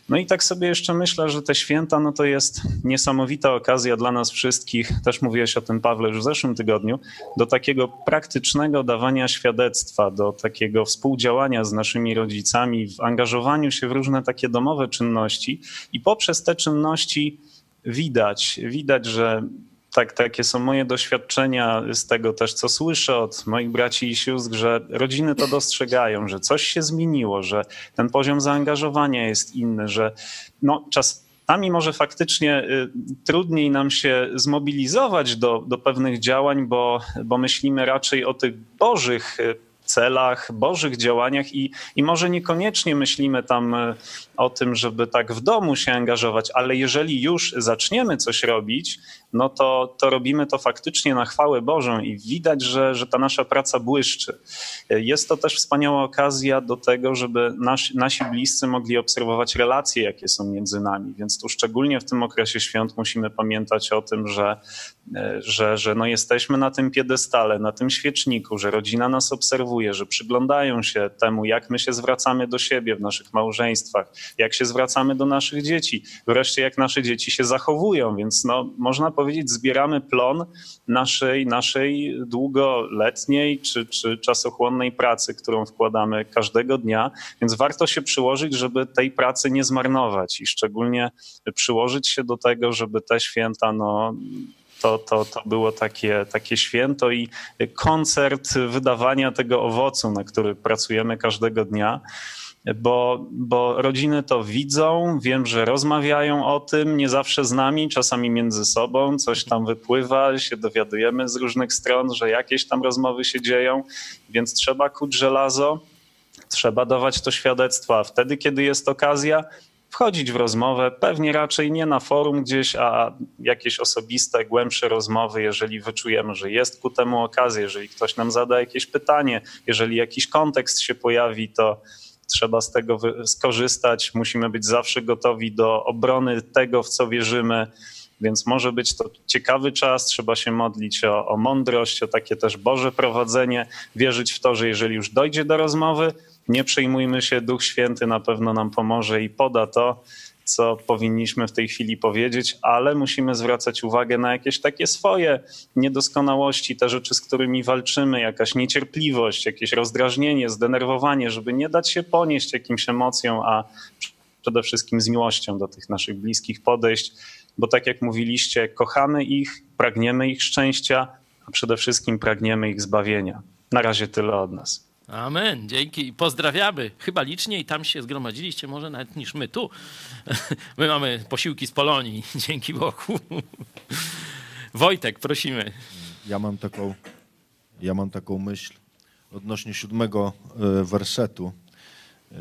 No i tak sobie jeszcze myślę, że te święta, no to jest niesamowita okazja dla nas wszystkich, też mówiłeś o tym Pawle już w zeszłym tygodniu, do takiego praktycznego dawania świadectwa, do takiego współdziałania z naszymi rodzicami, w angażowaniu się w różne takie domowe czynności i poprzez te czynności widać, widać, że tak, takie są moje doświadczenia z tego też, co słyszę od moich braci i sióstr, że rodziny to dostrzegają, że coś się zmieniło, że ten poziom zaangażowania jest inny, że no, czasami może faktycznie y, trudniej nam się zmobilizować do, do pewnych działań, bo, bo myślimy raczej o tych bożych y, celach, bożych działaniach i, i może niekoniecznie myślimy tam y, o tym, żeby tak w domu się angażować, ale jeżeli już zaczniemy coś robić, no to, to robimy to faktycznie na chwałę Bożą i widać, że, że ta nasza praca błyszczy. Jest to też wspaniała okazja do tego, żeby nasi, nasi bliscy mogli obserwować relacje, jakie są między nami, więc tu szczególnie w tym okresie świąt musimy pamiętać o tym, że, że, że no jesteśmy na tym piedestale, na tym świeczniku, że rodzina nas obserwuje, że przyglądają się temu, jak my się zwracamy do siebie w naszych małżeństwach, jak się zwracamy do naszych dzieci, wreszcie jak nasze dzieci się zachowują, więc no, można powiedzieć, zbieramy plon naszej, naszej długoletniej czy, czy czasochłonnej pracy, którą wkładamy każdego dnia, więc warto się przyłożyć, żeby tej pracy nie zmarnować i szczególnie przyłożyć się do tego, żeby te święta no, to, to, to było takie, takie święto i koncert wydawania tego owocu, na który pracujemy każdego dnia bo, bo rodziny to widzą, wiem, że rozmawiają o tym, nie zawsze z nami, czasami między sobą, coś tam wypływa, się dowiadujemy z różnych stron, że jakieś tam rozmowy się dzieją, więc trzeba kuć żelazo, trzeba dawać to świadectwo, a wtedy, kiedy jest okazja, wchodzić w rozmowę, pewnie raczej nie na forum gdzieś, a jakieś osobiste, głębsze rozmowy, jeżeli wyczujemy, że jest ku temu okazja, jeżeli ktoś nam zada jakieś pytanie, jeżeli jakiś kontekst się pojawi, to trzeba z tego skorzystać. Musimy być zawsze gotowi do obrony tego, w co wierzymy. Więc może być to ciekawy czas, trzeba się modlić o, o mądrość, o takie też Boże prowadzenie, wierzyć w to, że jeżeli już dojdzie do rozmowy, nie przejmujmy się, Duch Święty na pewno nam pomoże i poda to, co powinniśmy w tej chwili powiedzieć, ale musimy zwracać uwagę na jakieś takie swoje niedoskonałości, te rzeczy, z którymi walczymy, jakaś niecierpliwość, jakieś rozdrażnienie, zdenerwowanie, żeby nie dać się ponieść jakimś emocjom, a przede wszystkim z miłością do tych naszych bliskich podejść, bo tak jak mówiliście, kochamy ich, pragniemy ich szczęścia, a przede wszystkim pragniemy ich zbawienia. Na razie tyle od nas. Amen. Dzięki. Pozdrawiamy. Chyba liczniej tam się zgromadziliście, może nawet niż my tu. My mamy posiłki z Polonii. Dzięki Bogu. Wojtek, prosimy. Ja mam taką, ja mam taką myśl odnośnie siódmego e, wersetu. E,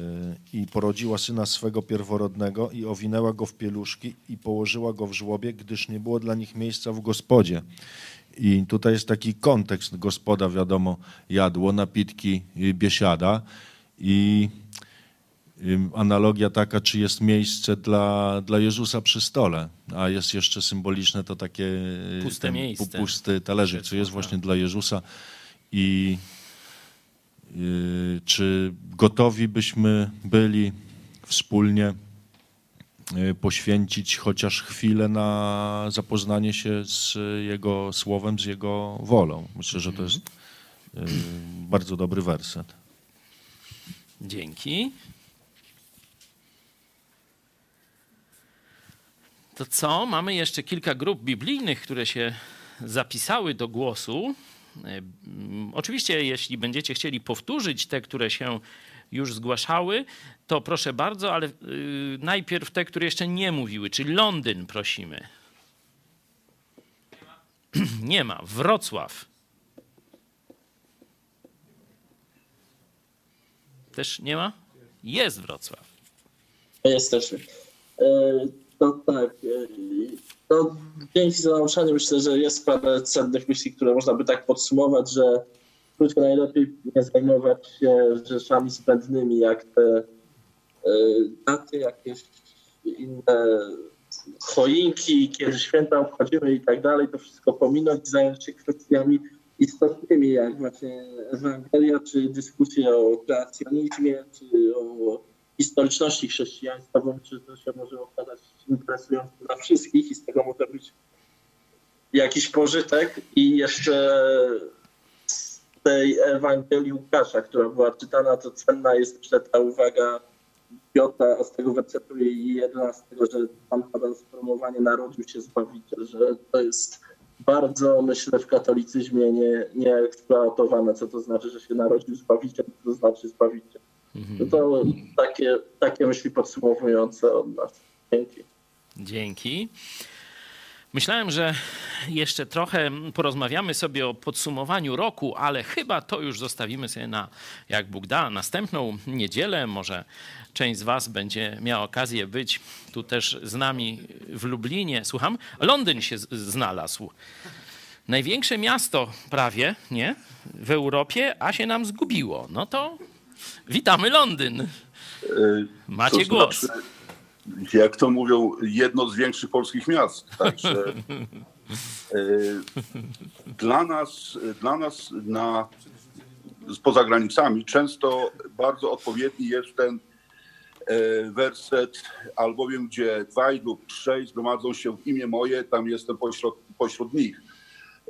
I porodziła syna swego pierworodnego i owinęła go w pieluszki i położyła go w żłobie, gdyż nie było dla nich miejsca w gospodzie. I tutaj jest taki kontekst. Gospoda, wiadomo, jadło, napitki biesiada i analogia taka, czy jest miejsce dla, dla Jezusa przy stole, a jest jeszcze symboliczne to takie Puste miejsce. pusty talerzyk, co jest właśnie dla Jezusa i y, czy gotowi byśmy byli wspólnie Y, poświęcić chociaż chwilę na zapoznanie się z Jego słowem, z Jego wolą. Myślę, że to jest y, bardzo dobry werset. Dzięki. To co? Mamy jeszcze kilka grup biblijnych, które się zapisały do głosu. Y, oczywiście, jeśli będziecie chcieli powtórzyć te, które się już zgłaszały, to proszę bardzo, ale yy, najpierw te, które jeszcze nie mówiły, czyli Londyn prosimy. Nie ma. Wrocław. Też nie ma? Jest Wrocław. Jesteśmy. To tak. E, no, dzięki za nauczanie myślę, że jest parę cennych myśli, które można by tak podsumować, że krótko najlepiej nie zajmować się rzeczami zbędnymi, jak te daty, jakieś inne choinki, kiedy święta obchodzimy i tak dalej, to wszystko pominąć, zająć się kwestiami istotnymi, jak właśnie Ewangelia, czy dyskusje o kreacjonizmie, czy o historyczności chrześcijaństwa, bo myślę, że to się może okazać interesujące dla wszystkich i z tego może być jakiś pożytek. I jeszcze z tej Ewangelii Łukasza, która była czytana, to cenna jest jeszcze ta uwaga Piotra z tego wersetu 11, że tam pada sformułowanie narodził się Zbawiciel, że to jest bardzo, myślę, w katolicyzmie nie, nie eksploatowane, co to znaczy, że się narodził Zbawiciel, co to znaczy Zbawiciel. No to takie, takie myśli podsumowujące od nas. Dzięki. Dzięki. Myślałem, że jeszcze trochę porozmawiamy sobie o podsumowaniu roku, ale chyba to już zostawimy sobie na, jak Bóg da, następną niedzielę. Może część z Was będzie miała okazję być tu też z nami w Lublinie. Słucham? Londyn się znalazł. Największe miasto prawie, nie? W Europie, a się nam zgubiło. No to witamy Londyn. Macie To głos. znaczy, jak to mówią, jedno z większych polskich miast. Także e, dla nas, dla nas na, poza granicami często bardzo odpowiedni jest ten e, werset, albowiem gdzie dwaj lub trzej zgromadzą się w imię moje, tam jestem pośród, pośród nich.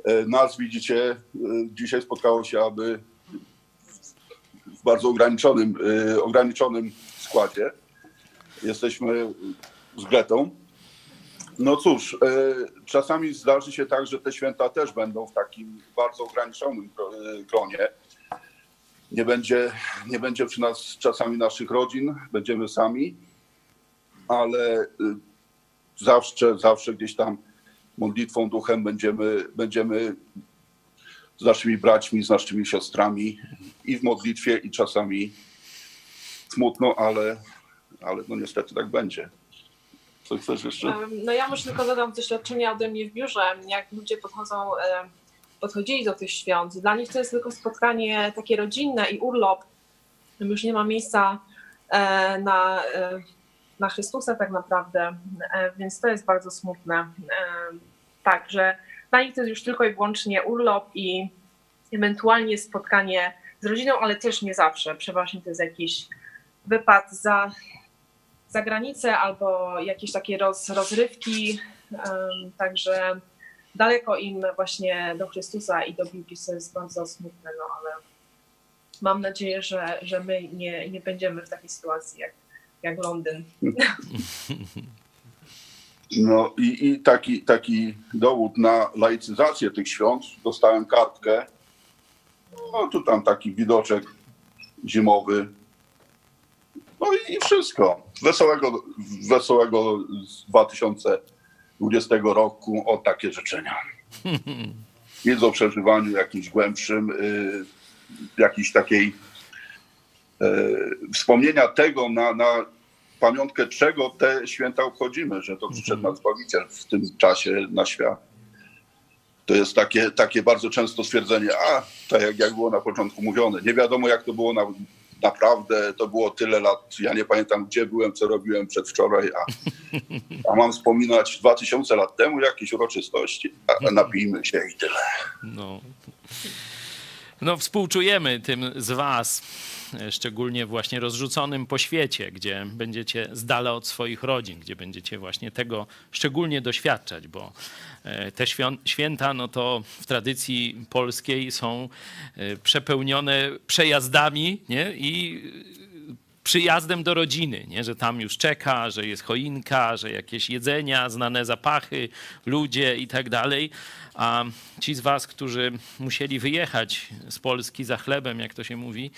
E, Nas widzicie, dzisiaj spotkało się, aby w bardzo ograniczonym, ograniczonym składzie. Jesteśmy z Gretą. No cóż, e, czasami zdarzy się tak, że te święta też będą w takim bardzo ograniczonym e, gronie. Nie będzie, nie będzie przy nas czasami naszych rodzin, będziemy sami, ale e, zawsze, zawsze gdzieś tam modlitwą, duchem będziemy, będziemy z naszymi braćmi, z naszymi siostrami i w modlitwie, i czasami smutno, ale, ale no niestety tak będzie. Co chcesz jeszcze? No ja może tylko dodam doświadczenia ode mnie w biurze, jak ludzie podchodzą, podchodzili do tych świąt. Dla nich to jest tylko spotkanie takie rodzinne i urlop. Już nie ma miejsca e, na, e, na Chrystusa tak naprawdę, E, więc to jest bardzo smutne. E, Tak, że dla nich to jest już tylko i wyłącznie urlop i ewentualnie spotkanie z rodziną, ale też nie zawsze. Przeważnie to jest jakiś wypad za, za granicę albo jakieś takie roz, rozrywki. Także daleko im właśnie do Chrystusa i do Biblii, co jest bardzo smutne, no ale mam nadzieję, że, że my nie, nie będziemy w takiej sytuacji jak, jak Londyn. No i, i taki, taki dowód na laicyzację tych świąt. Dostałem kartkę. No tu tam taki widoczek zimowy. No i, i wszystko. Wesołego, wesołego z 2020 roku o takie życzenia. Nic o przeżywaniu jakimś głębszym, y, jakiejś takiej y, wspomnienia tego na, na pamiątkę, czego te święta obchodzimy, że to przyszedł nas Zbawiciel w tym czasie na świat. To jest takie, takie bardzo często stwierdzenie, a tak jak, jak było na początku mówione, nie wiadomo jak to było na, naprawdę, to było tyle lat, ja nie pamiętam gdzie byłem, co robiłem przedwczoraj, a, a mam wspominać 2000 lat temu jakieś uroczystości, a napijmy się i tyle. No. No, współczujemy tym z Was, szczególnie właśnie rozrzuconym po świecie, gdzie będziecie z dala od swoich rodzin, gdzie będziecie właśnie tego szczególnie doświadczać, bo e, te święta, no to w tradycji polskiej są e, przepełnione przejazdami nie? i przyjazdem do rodziny, nie? że tam już czeka, że jest choinka, że jakieś jedzenia, znane zapachy, ludzie i tak dalej. A ci z Was, którzy musieli wyjechać z Polski za chlebem, jak to się mówi,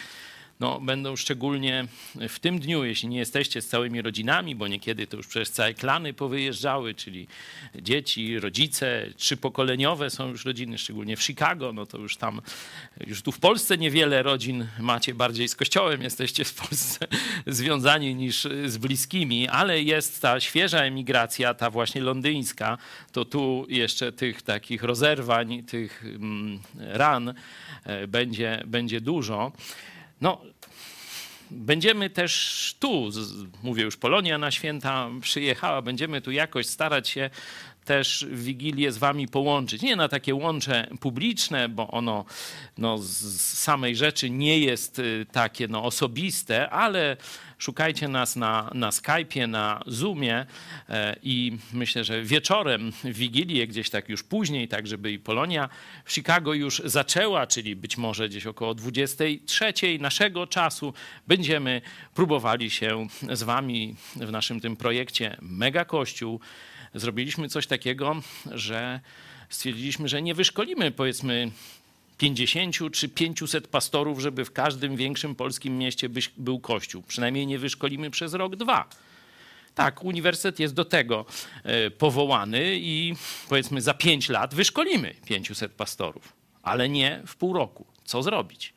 no, będą szczególnie w tym dniu, jeśli nie jesteście z całymi rodzinami, bo niekiedy to już przecież całe klany powyjeżdżały, czyli dzieci, rodzice, trzypokoleniowe są już rodziny, szczególnie w Chicago, no to już tam, już tu w Polsce niewiele rodzin macie, bardziej z kościołem jesteście w Polsce związani niż z bliskimi, ale jest ta świeża emigracja, ta właśnie londyńska, to tu jeszcze tych takich rozerwań, tych mm, ran e, będzie, będzie dużo. No, będziemy też tu, mówię już, Polonia na święta przyjechała, będziemy tu jakoś starać się też Wigilię z wami połączyć. Nie na takie łącze publiczne, bo ono no, z samej rzeczy nie jest y, takie no, osobiste, ale szukajcie nas na, na Skype'ie, na Zoomie e, i myślę, że wieczorem w Wigilię, gdzieś tak już później, tak żeby i Polonia w Chicago już zaczęła, czyli być może gdzieś około 23 naszego czasu, będziemy próbowali się z wami w naszym tym projekcie Mega Kościół. Zrobiliśmy coś takiego, że stwierdziliśmy, że nie wyszkolimy powiedzmy 50 czy 500 pastorów, żeby w każdym większym polskim mieście był kościół. Przynajmniej nie wyszkolimy przez rok, dwa. Tak, uniwersytet jest do tego e, powołany i powiedzmy za 5 lat wyszkolimy 500 pastorów, ale nie w pół roku. Co zrobić?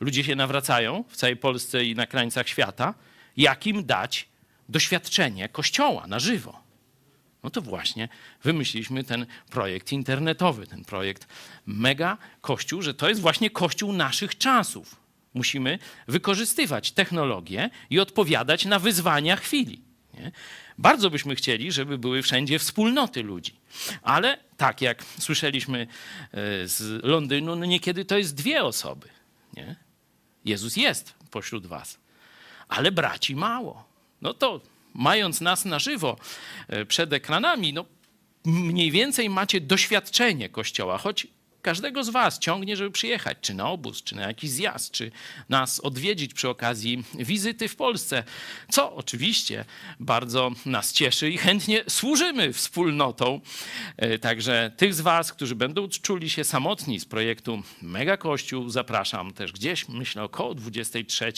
Ludzie się nawracają w całej Polsce i na krańcach świata. Jak im dać doświadczenie kościoła na żywo? No to właśnie wymyśliliśmy ten projekt internetowy, ten projekt Mega Kościół, że to jest właśnie Kościół naszych czasów. Musimy wykorzystywać technologię i odpowiadać na wyzwania chwili. Nie? Bardzo byśmy chcieli, żeby były wszędzie wspólnoty ludzi. Ale tak jak słyszeliśmy e, z Londynu, no niekiedy to jest dwie osoby. Nie? Jezus jest pośród was, ale braci mało. No to mając nas na żywo e, przed ekranami, no mniej więcej macie doświadczenie Kościoła, choć każdego z Was ciągnie, żeby przyjechać, czy na obóz, czy na jakiś zjazd, czy nas odwiedzić przy okazji wizyty w Polsce, co oczywiście bardzo nas cieszy i chętnie służymy wspólnotą. E, także tych z Was, którzy będą czuli się samotni z projektu Mega Kościół, zapraszam też gdzieś, myślę około 23,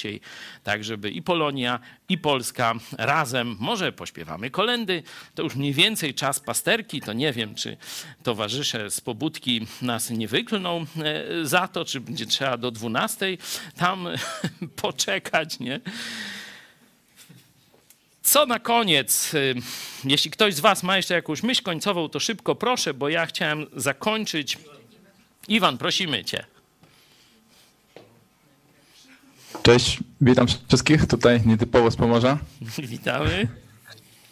tak żeby i Polonia, i Polska razem, może pośpiewamy kolendy, to już mniej więcej czas pasterki, to nie wiem, czy towarzysze z pobudki nas nie wyklną e, za to, czy będzie trzeba do 12 tam poczekać, nie? Co na koniec? E, jeśli ktoś z Was ma jeszcze jakąś myśl końcową, to szybko proszę, bo ja chciałem zakończyć. Iwan, prosimy Cię. Cześć, witam wszystkich tutaj nietypowo z Pomorza. Witamy.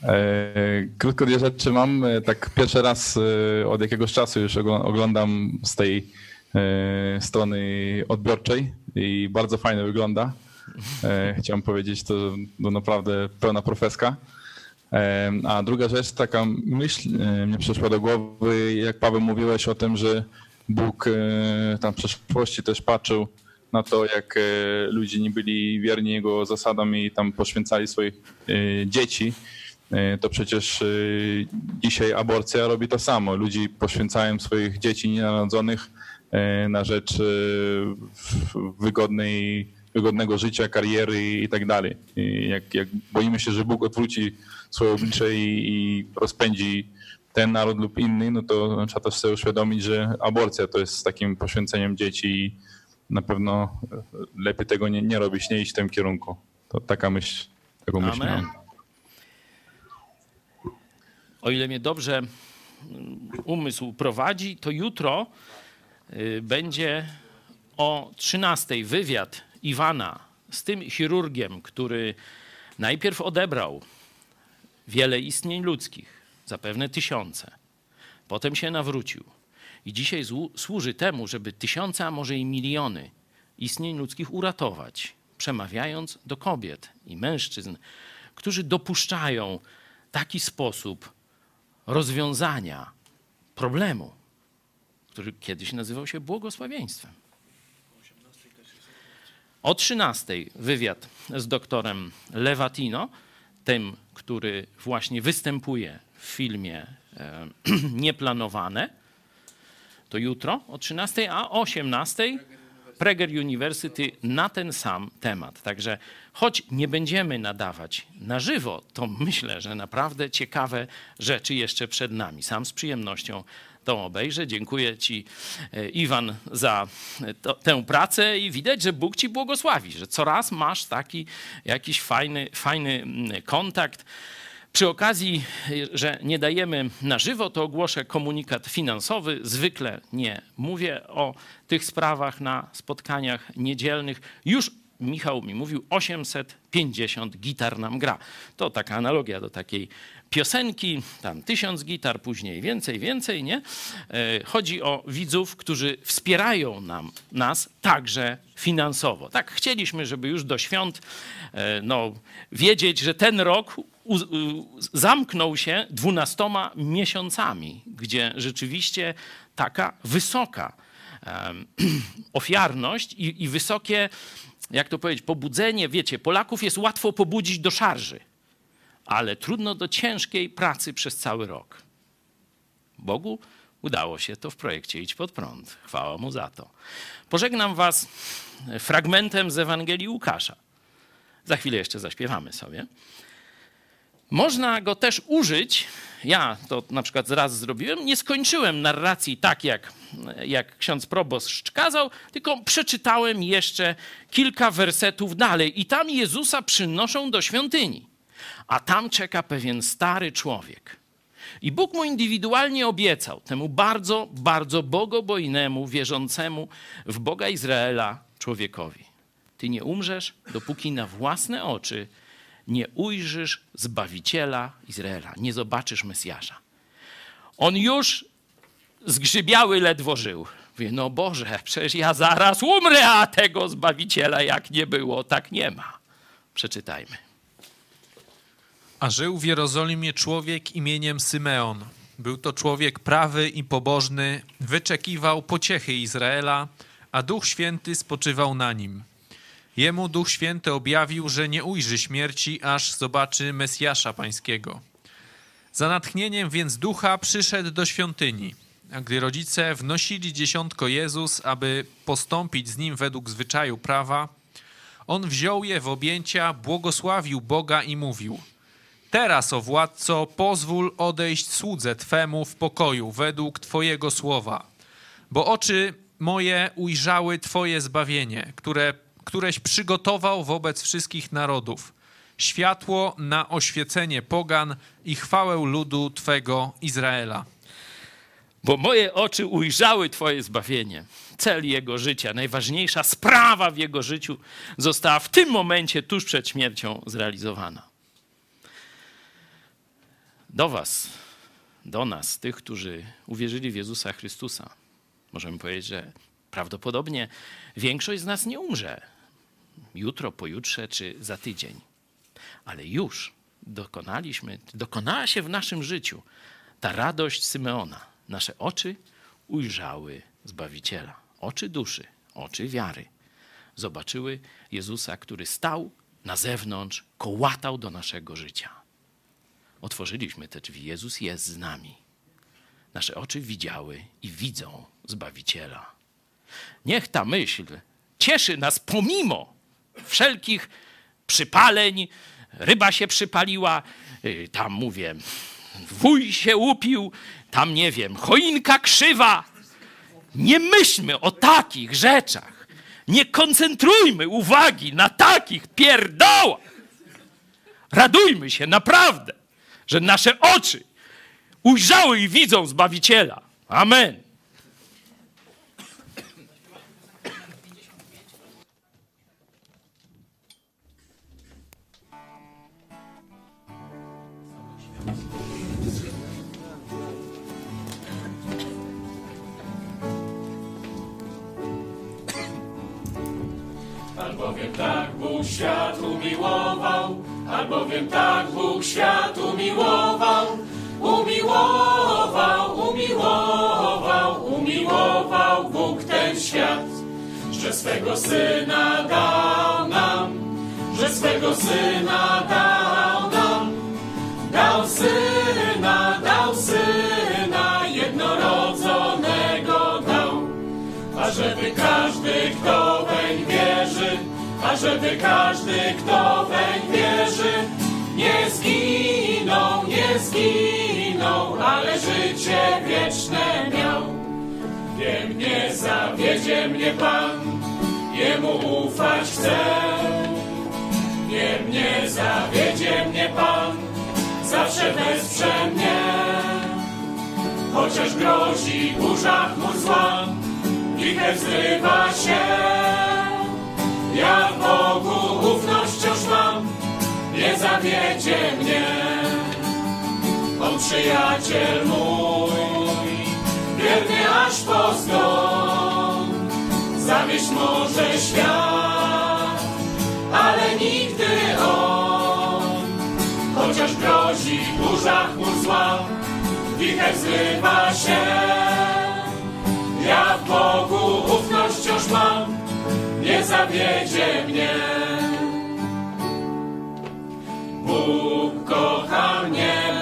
E, krótko dwie rzeczy mam. E, tak pierwszy raz e, od jakiegoś czasu już oglądam z tej strony odbiorczej i bardzo fajnie wygląda. Chciałem powiedzieć, to, to naprawdę pełna profeska. A druga rzecz, taka myśl mnie przyszła do głowy, jak Paweł mówiłeś o tym, że Bóg tam w przeszłości też patrzył na to, jak ludzie nie byli wierni Jego zasadom i tam poświęcali swoich dzieci to przecież e, dzisiaj aborcja robi to samo. Ludzi poświęcają swoich dzieci nienarodzonych e, na rzecz wygodnej, wygodnego życia, kariery i tak dalej. Jak, jak boimy się, że Bóg odwróci swoje oblicze i, i rozpędzi ten naród lub inny, no to trzeba też sobie uświadomić, że aborcja to jest takim poświęceniem dzieci i na pewno lepiej tego nie, nie robić, nie iść w tym kierunku. To taka myśl, taką myśl miałem o ile mnie dobrze mm, umysł prowadzi, to jutro y, będzie o 13 wywiad Iwana z tym chirurgiem, który najpierw odebrał wiele istnień ludzkich, zapewne tysiące, potem się nawrócił i dzisiaj służy temu, żeby tysiące, a może i miliony istnień ludzkich uratować, przemawiając do kobiet i mężczyzn, którzy dopuszczają taki sposób rozwiązania problemu, który kiedyś nazywał się błogosławieństwem. O 13 wywiad z doktorem Lewatino, tym, który właśnie występuje w filmie e, Nieplanowane. To jutro o 13, a o 18 Prager University na ten sam temat. Także choć nie będziemy nadawać na żywo, to myślę, że naprawdę ciekawe rzeczy jeszcze przed nami. Sam z przyjemnością to obejrzę. Dziękuję Ci, e, Iwan, za to, tę pracę i widać, że Bóg Ci błogosławi, że coraz masz taki jakiś fajny, fajny mm, kontakt. Przy okazji, że nie dajemy na żywo, to ogłoszę komunikat finansowy. Zwykle nie mówię o tych sprawach na spotkaniach niedzielnych. Już Michał mi mówił, 850 gitar nam gra. To taka analogia do takiej piosenki, tam tysiąc gitar, później więcej, więcej, nie? E, chodzi o widzów, którzy wspierają nam, nas także finansowo. Tak, chcieliśmy, żeby już do świąt e, no, wiedzieć, że ten rok zamknął się dwunastoma miesiącami, gdzie rzeczywiście taka wysoka ofiarność i, i wysokie, jak to powiedzieć, pobudzenie. Wiecie, Polaków jest łatwo pobudzić do szarży ale trudno do ciężkiej pracy przez cały rok. Bogu udało się to w projekcie Idź pod prąd. Chwała mu za to. Pożegnam was fragmentem z Ewangelii Łukasza. Za chwilę jeszcze zaśpiewamy sobie. Można go też użyć. Ja to na przykład raz zrobiłem. Nie skończyłem narracji tak, jak, jak ksiądz proboszcz kazał, tylko przeczytałem jeszcze kilka wersetów dalej. I tam Jezusa przynoszą do świątyni a tam czeka pewien stary człowiek. I Bóg mu indywidualnie obiecał, temu bardzo, bardzo bogobojnemu, wierzącemu w Boga Izraela człowiekowi: Ty nie umrzesz, dopóki na własne oczy nie ujrzysz Zbawiciela Izraela, nie zobaczysz Mesjasza. On już zgrzybiały ledwo żył. Mówi, no Boże, przecież ja zaraz umrę, a tego Zbawiciela jak nie było, tak nie ma. Przeczytajmy. A żył w Jerozolimie człowiek imieniem Symeon. Był to człowiek prawy i pobożny, wyczekiwał pociechy Izraela, a Duch Święty spoczywał na nim. Jemu Duch Święty objawił, że nie ujrzy śmierci, aż zobaczy Mesjasza Pańskiego. Za natchnieniem więc Ducha przyszedł do świątyni. A gdy rodzice wnosili dziesiątko Jezus, aby postąpić z nim według zwyczaju prawa, on wziął je w objęcia, błogosławił Boga i mówił – Teraz, o władco, pozwól odejść słudze Twemu w pokoju według Twojego słowa, bo oczy moje ujrzały Twoje zbawienie, które, któreś przygotował wobec wszystkich narodów, światło na oświecenie pogan i chwałę ludu Twego Izraela. Bo moje oczy ujrzały Twoje zbawienie. Cel jego życia, najważniejsza sprawa w jego życiu została w tym momencie, tuż przed śmiercią, zrealizowana do Was, do nas, tych, którzy uwierzyli w Jezusa Chrystusa, możemy powiedzieć, że prawdopodobnie większość z nas nie umrze jutro, pojutrze czy za tydzień. Ale już dokonaliśmy, dokonała się w naszym życiu ta radość Symeona. Nasze oczy ujrzały Zbawiciela. Oczy duszy, oczy wiary. Zobaczyły Jezusa, który stał na zewnątrz, kołatał do naszego życia. Otworzyliśmy te drzwi. Jezus jest z nami. Nasze oczy widziały i widzą Zbawiciela. Niech ta myśl cieszy nas pomimo wszelkich przypaleń. Ryba się przypaliła, y, tam mówię, wuj się upił, tam nie wiem, choinka krzywa. Nie myślmy o takich rzeczach. Nie koncentrujmy uwagi na takich pierdołach. Radujmy się naprawdę że nasze oczy ujrzały i widzą Zbawiciela. Amen. Albowiem tak Bóg świat umiłował, albowiem tak Bóg świat umiłował, umiłował, umiłował, umiłował Bóg ten świat, że swego Syna dał nam, że swego Syna dał nam, dał Syna, dał Syna jednorodzonego dał, ażeby każdy, kto ażeby każdy, kto weń wierzy, nie zginął, nie zginął, ale życie wieczne miał. Wiem, nie zawiedzie mnie Pan, Jemu ufać chcę. Wiem, nie zawiedzie mnie Pan, zawsze wesprze mnie. Chociaż grozi burza chmur zła, wicher zrywa się ja w Bogu ufność wciąż mam, nie zawiedzie mnie. On przyjaciel mój, wierny aż po zgon. Zawieść może świat, ale nigdy on. Chociaż grozi burza chmur zła, wicher zrywa się. Ja w Bogu ufność wciąż mam, nie zawiedzie mnie. Bóg kocha mnie.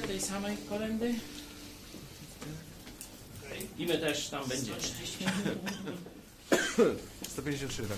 będzie tej samej kolendy? I my też tam będziemy. 153 razy.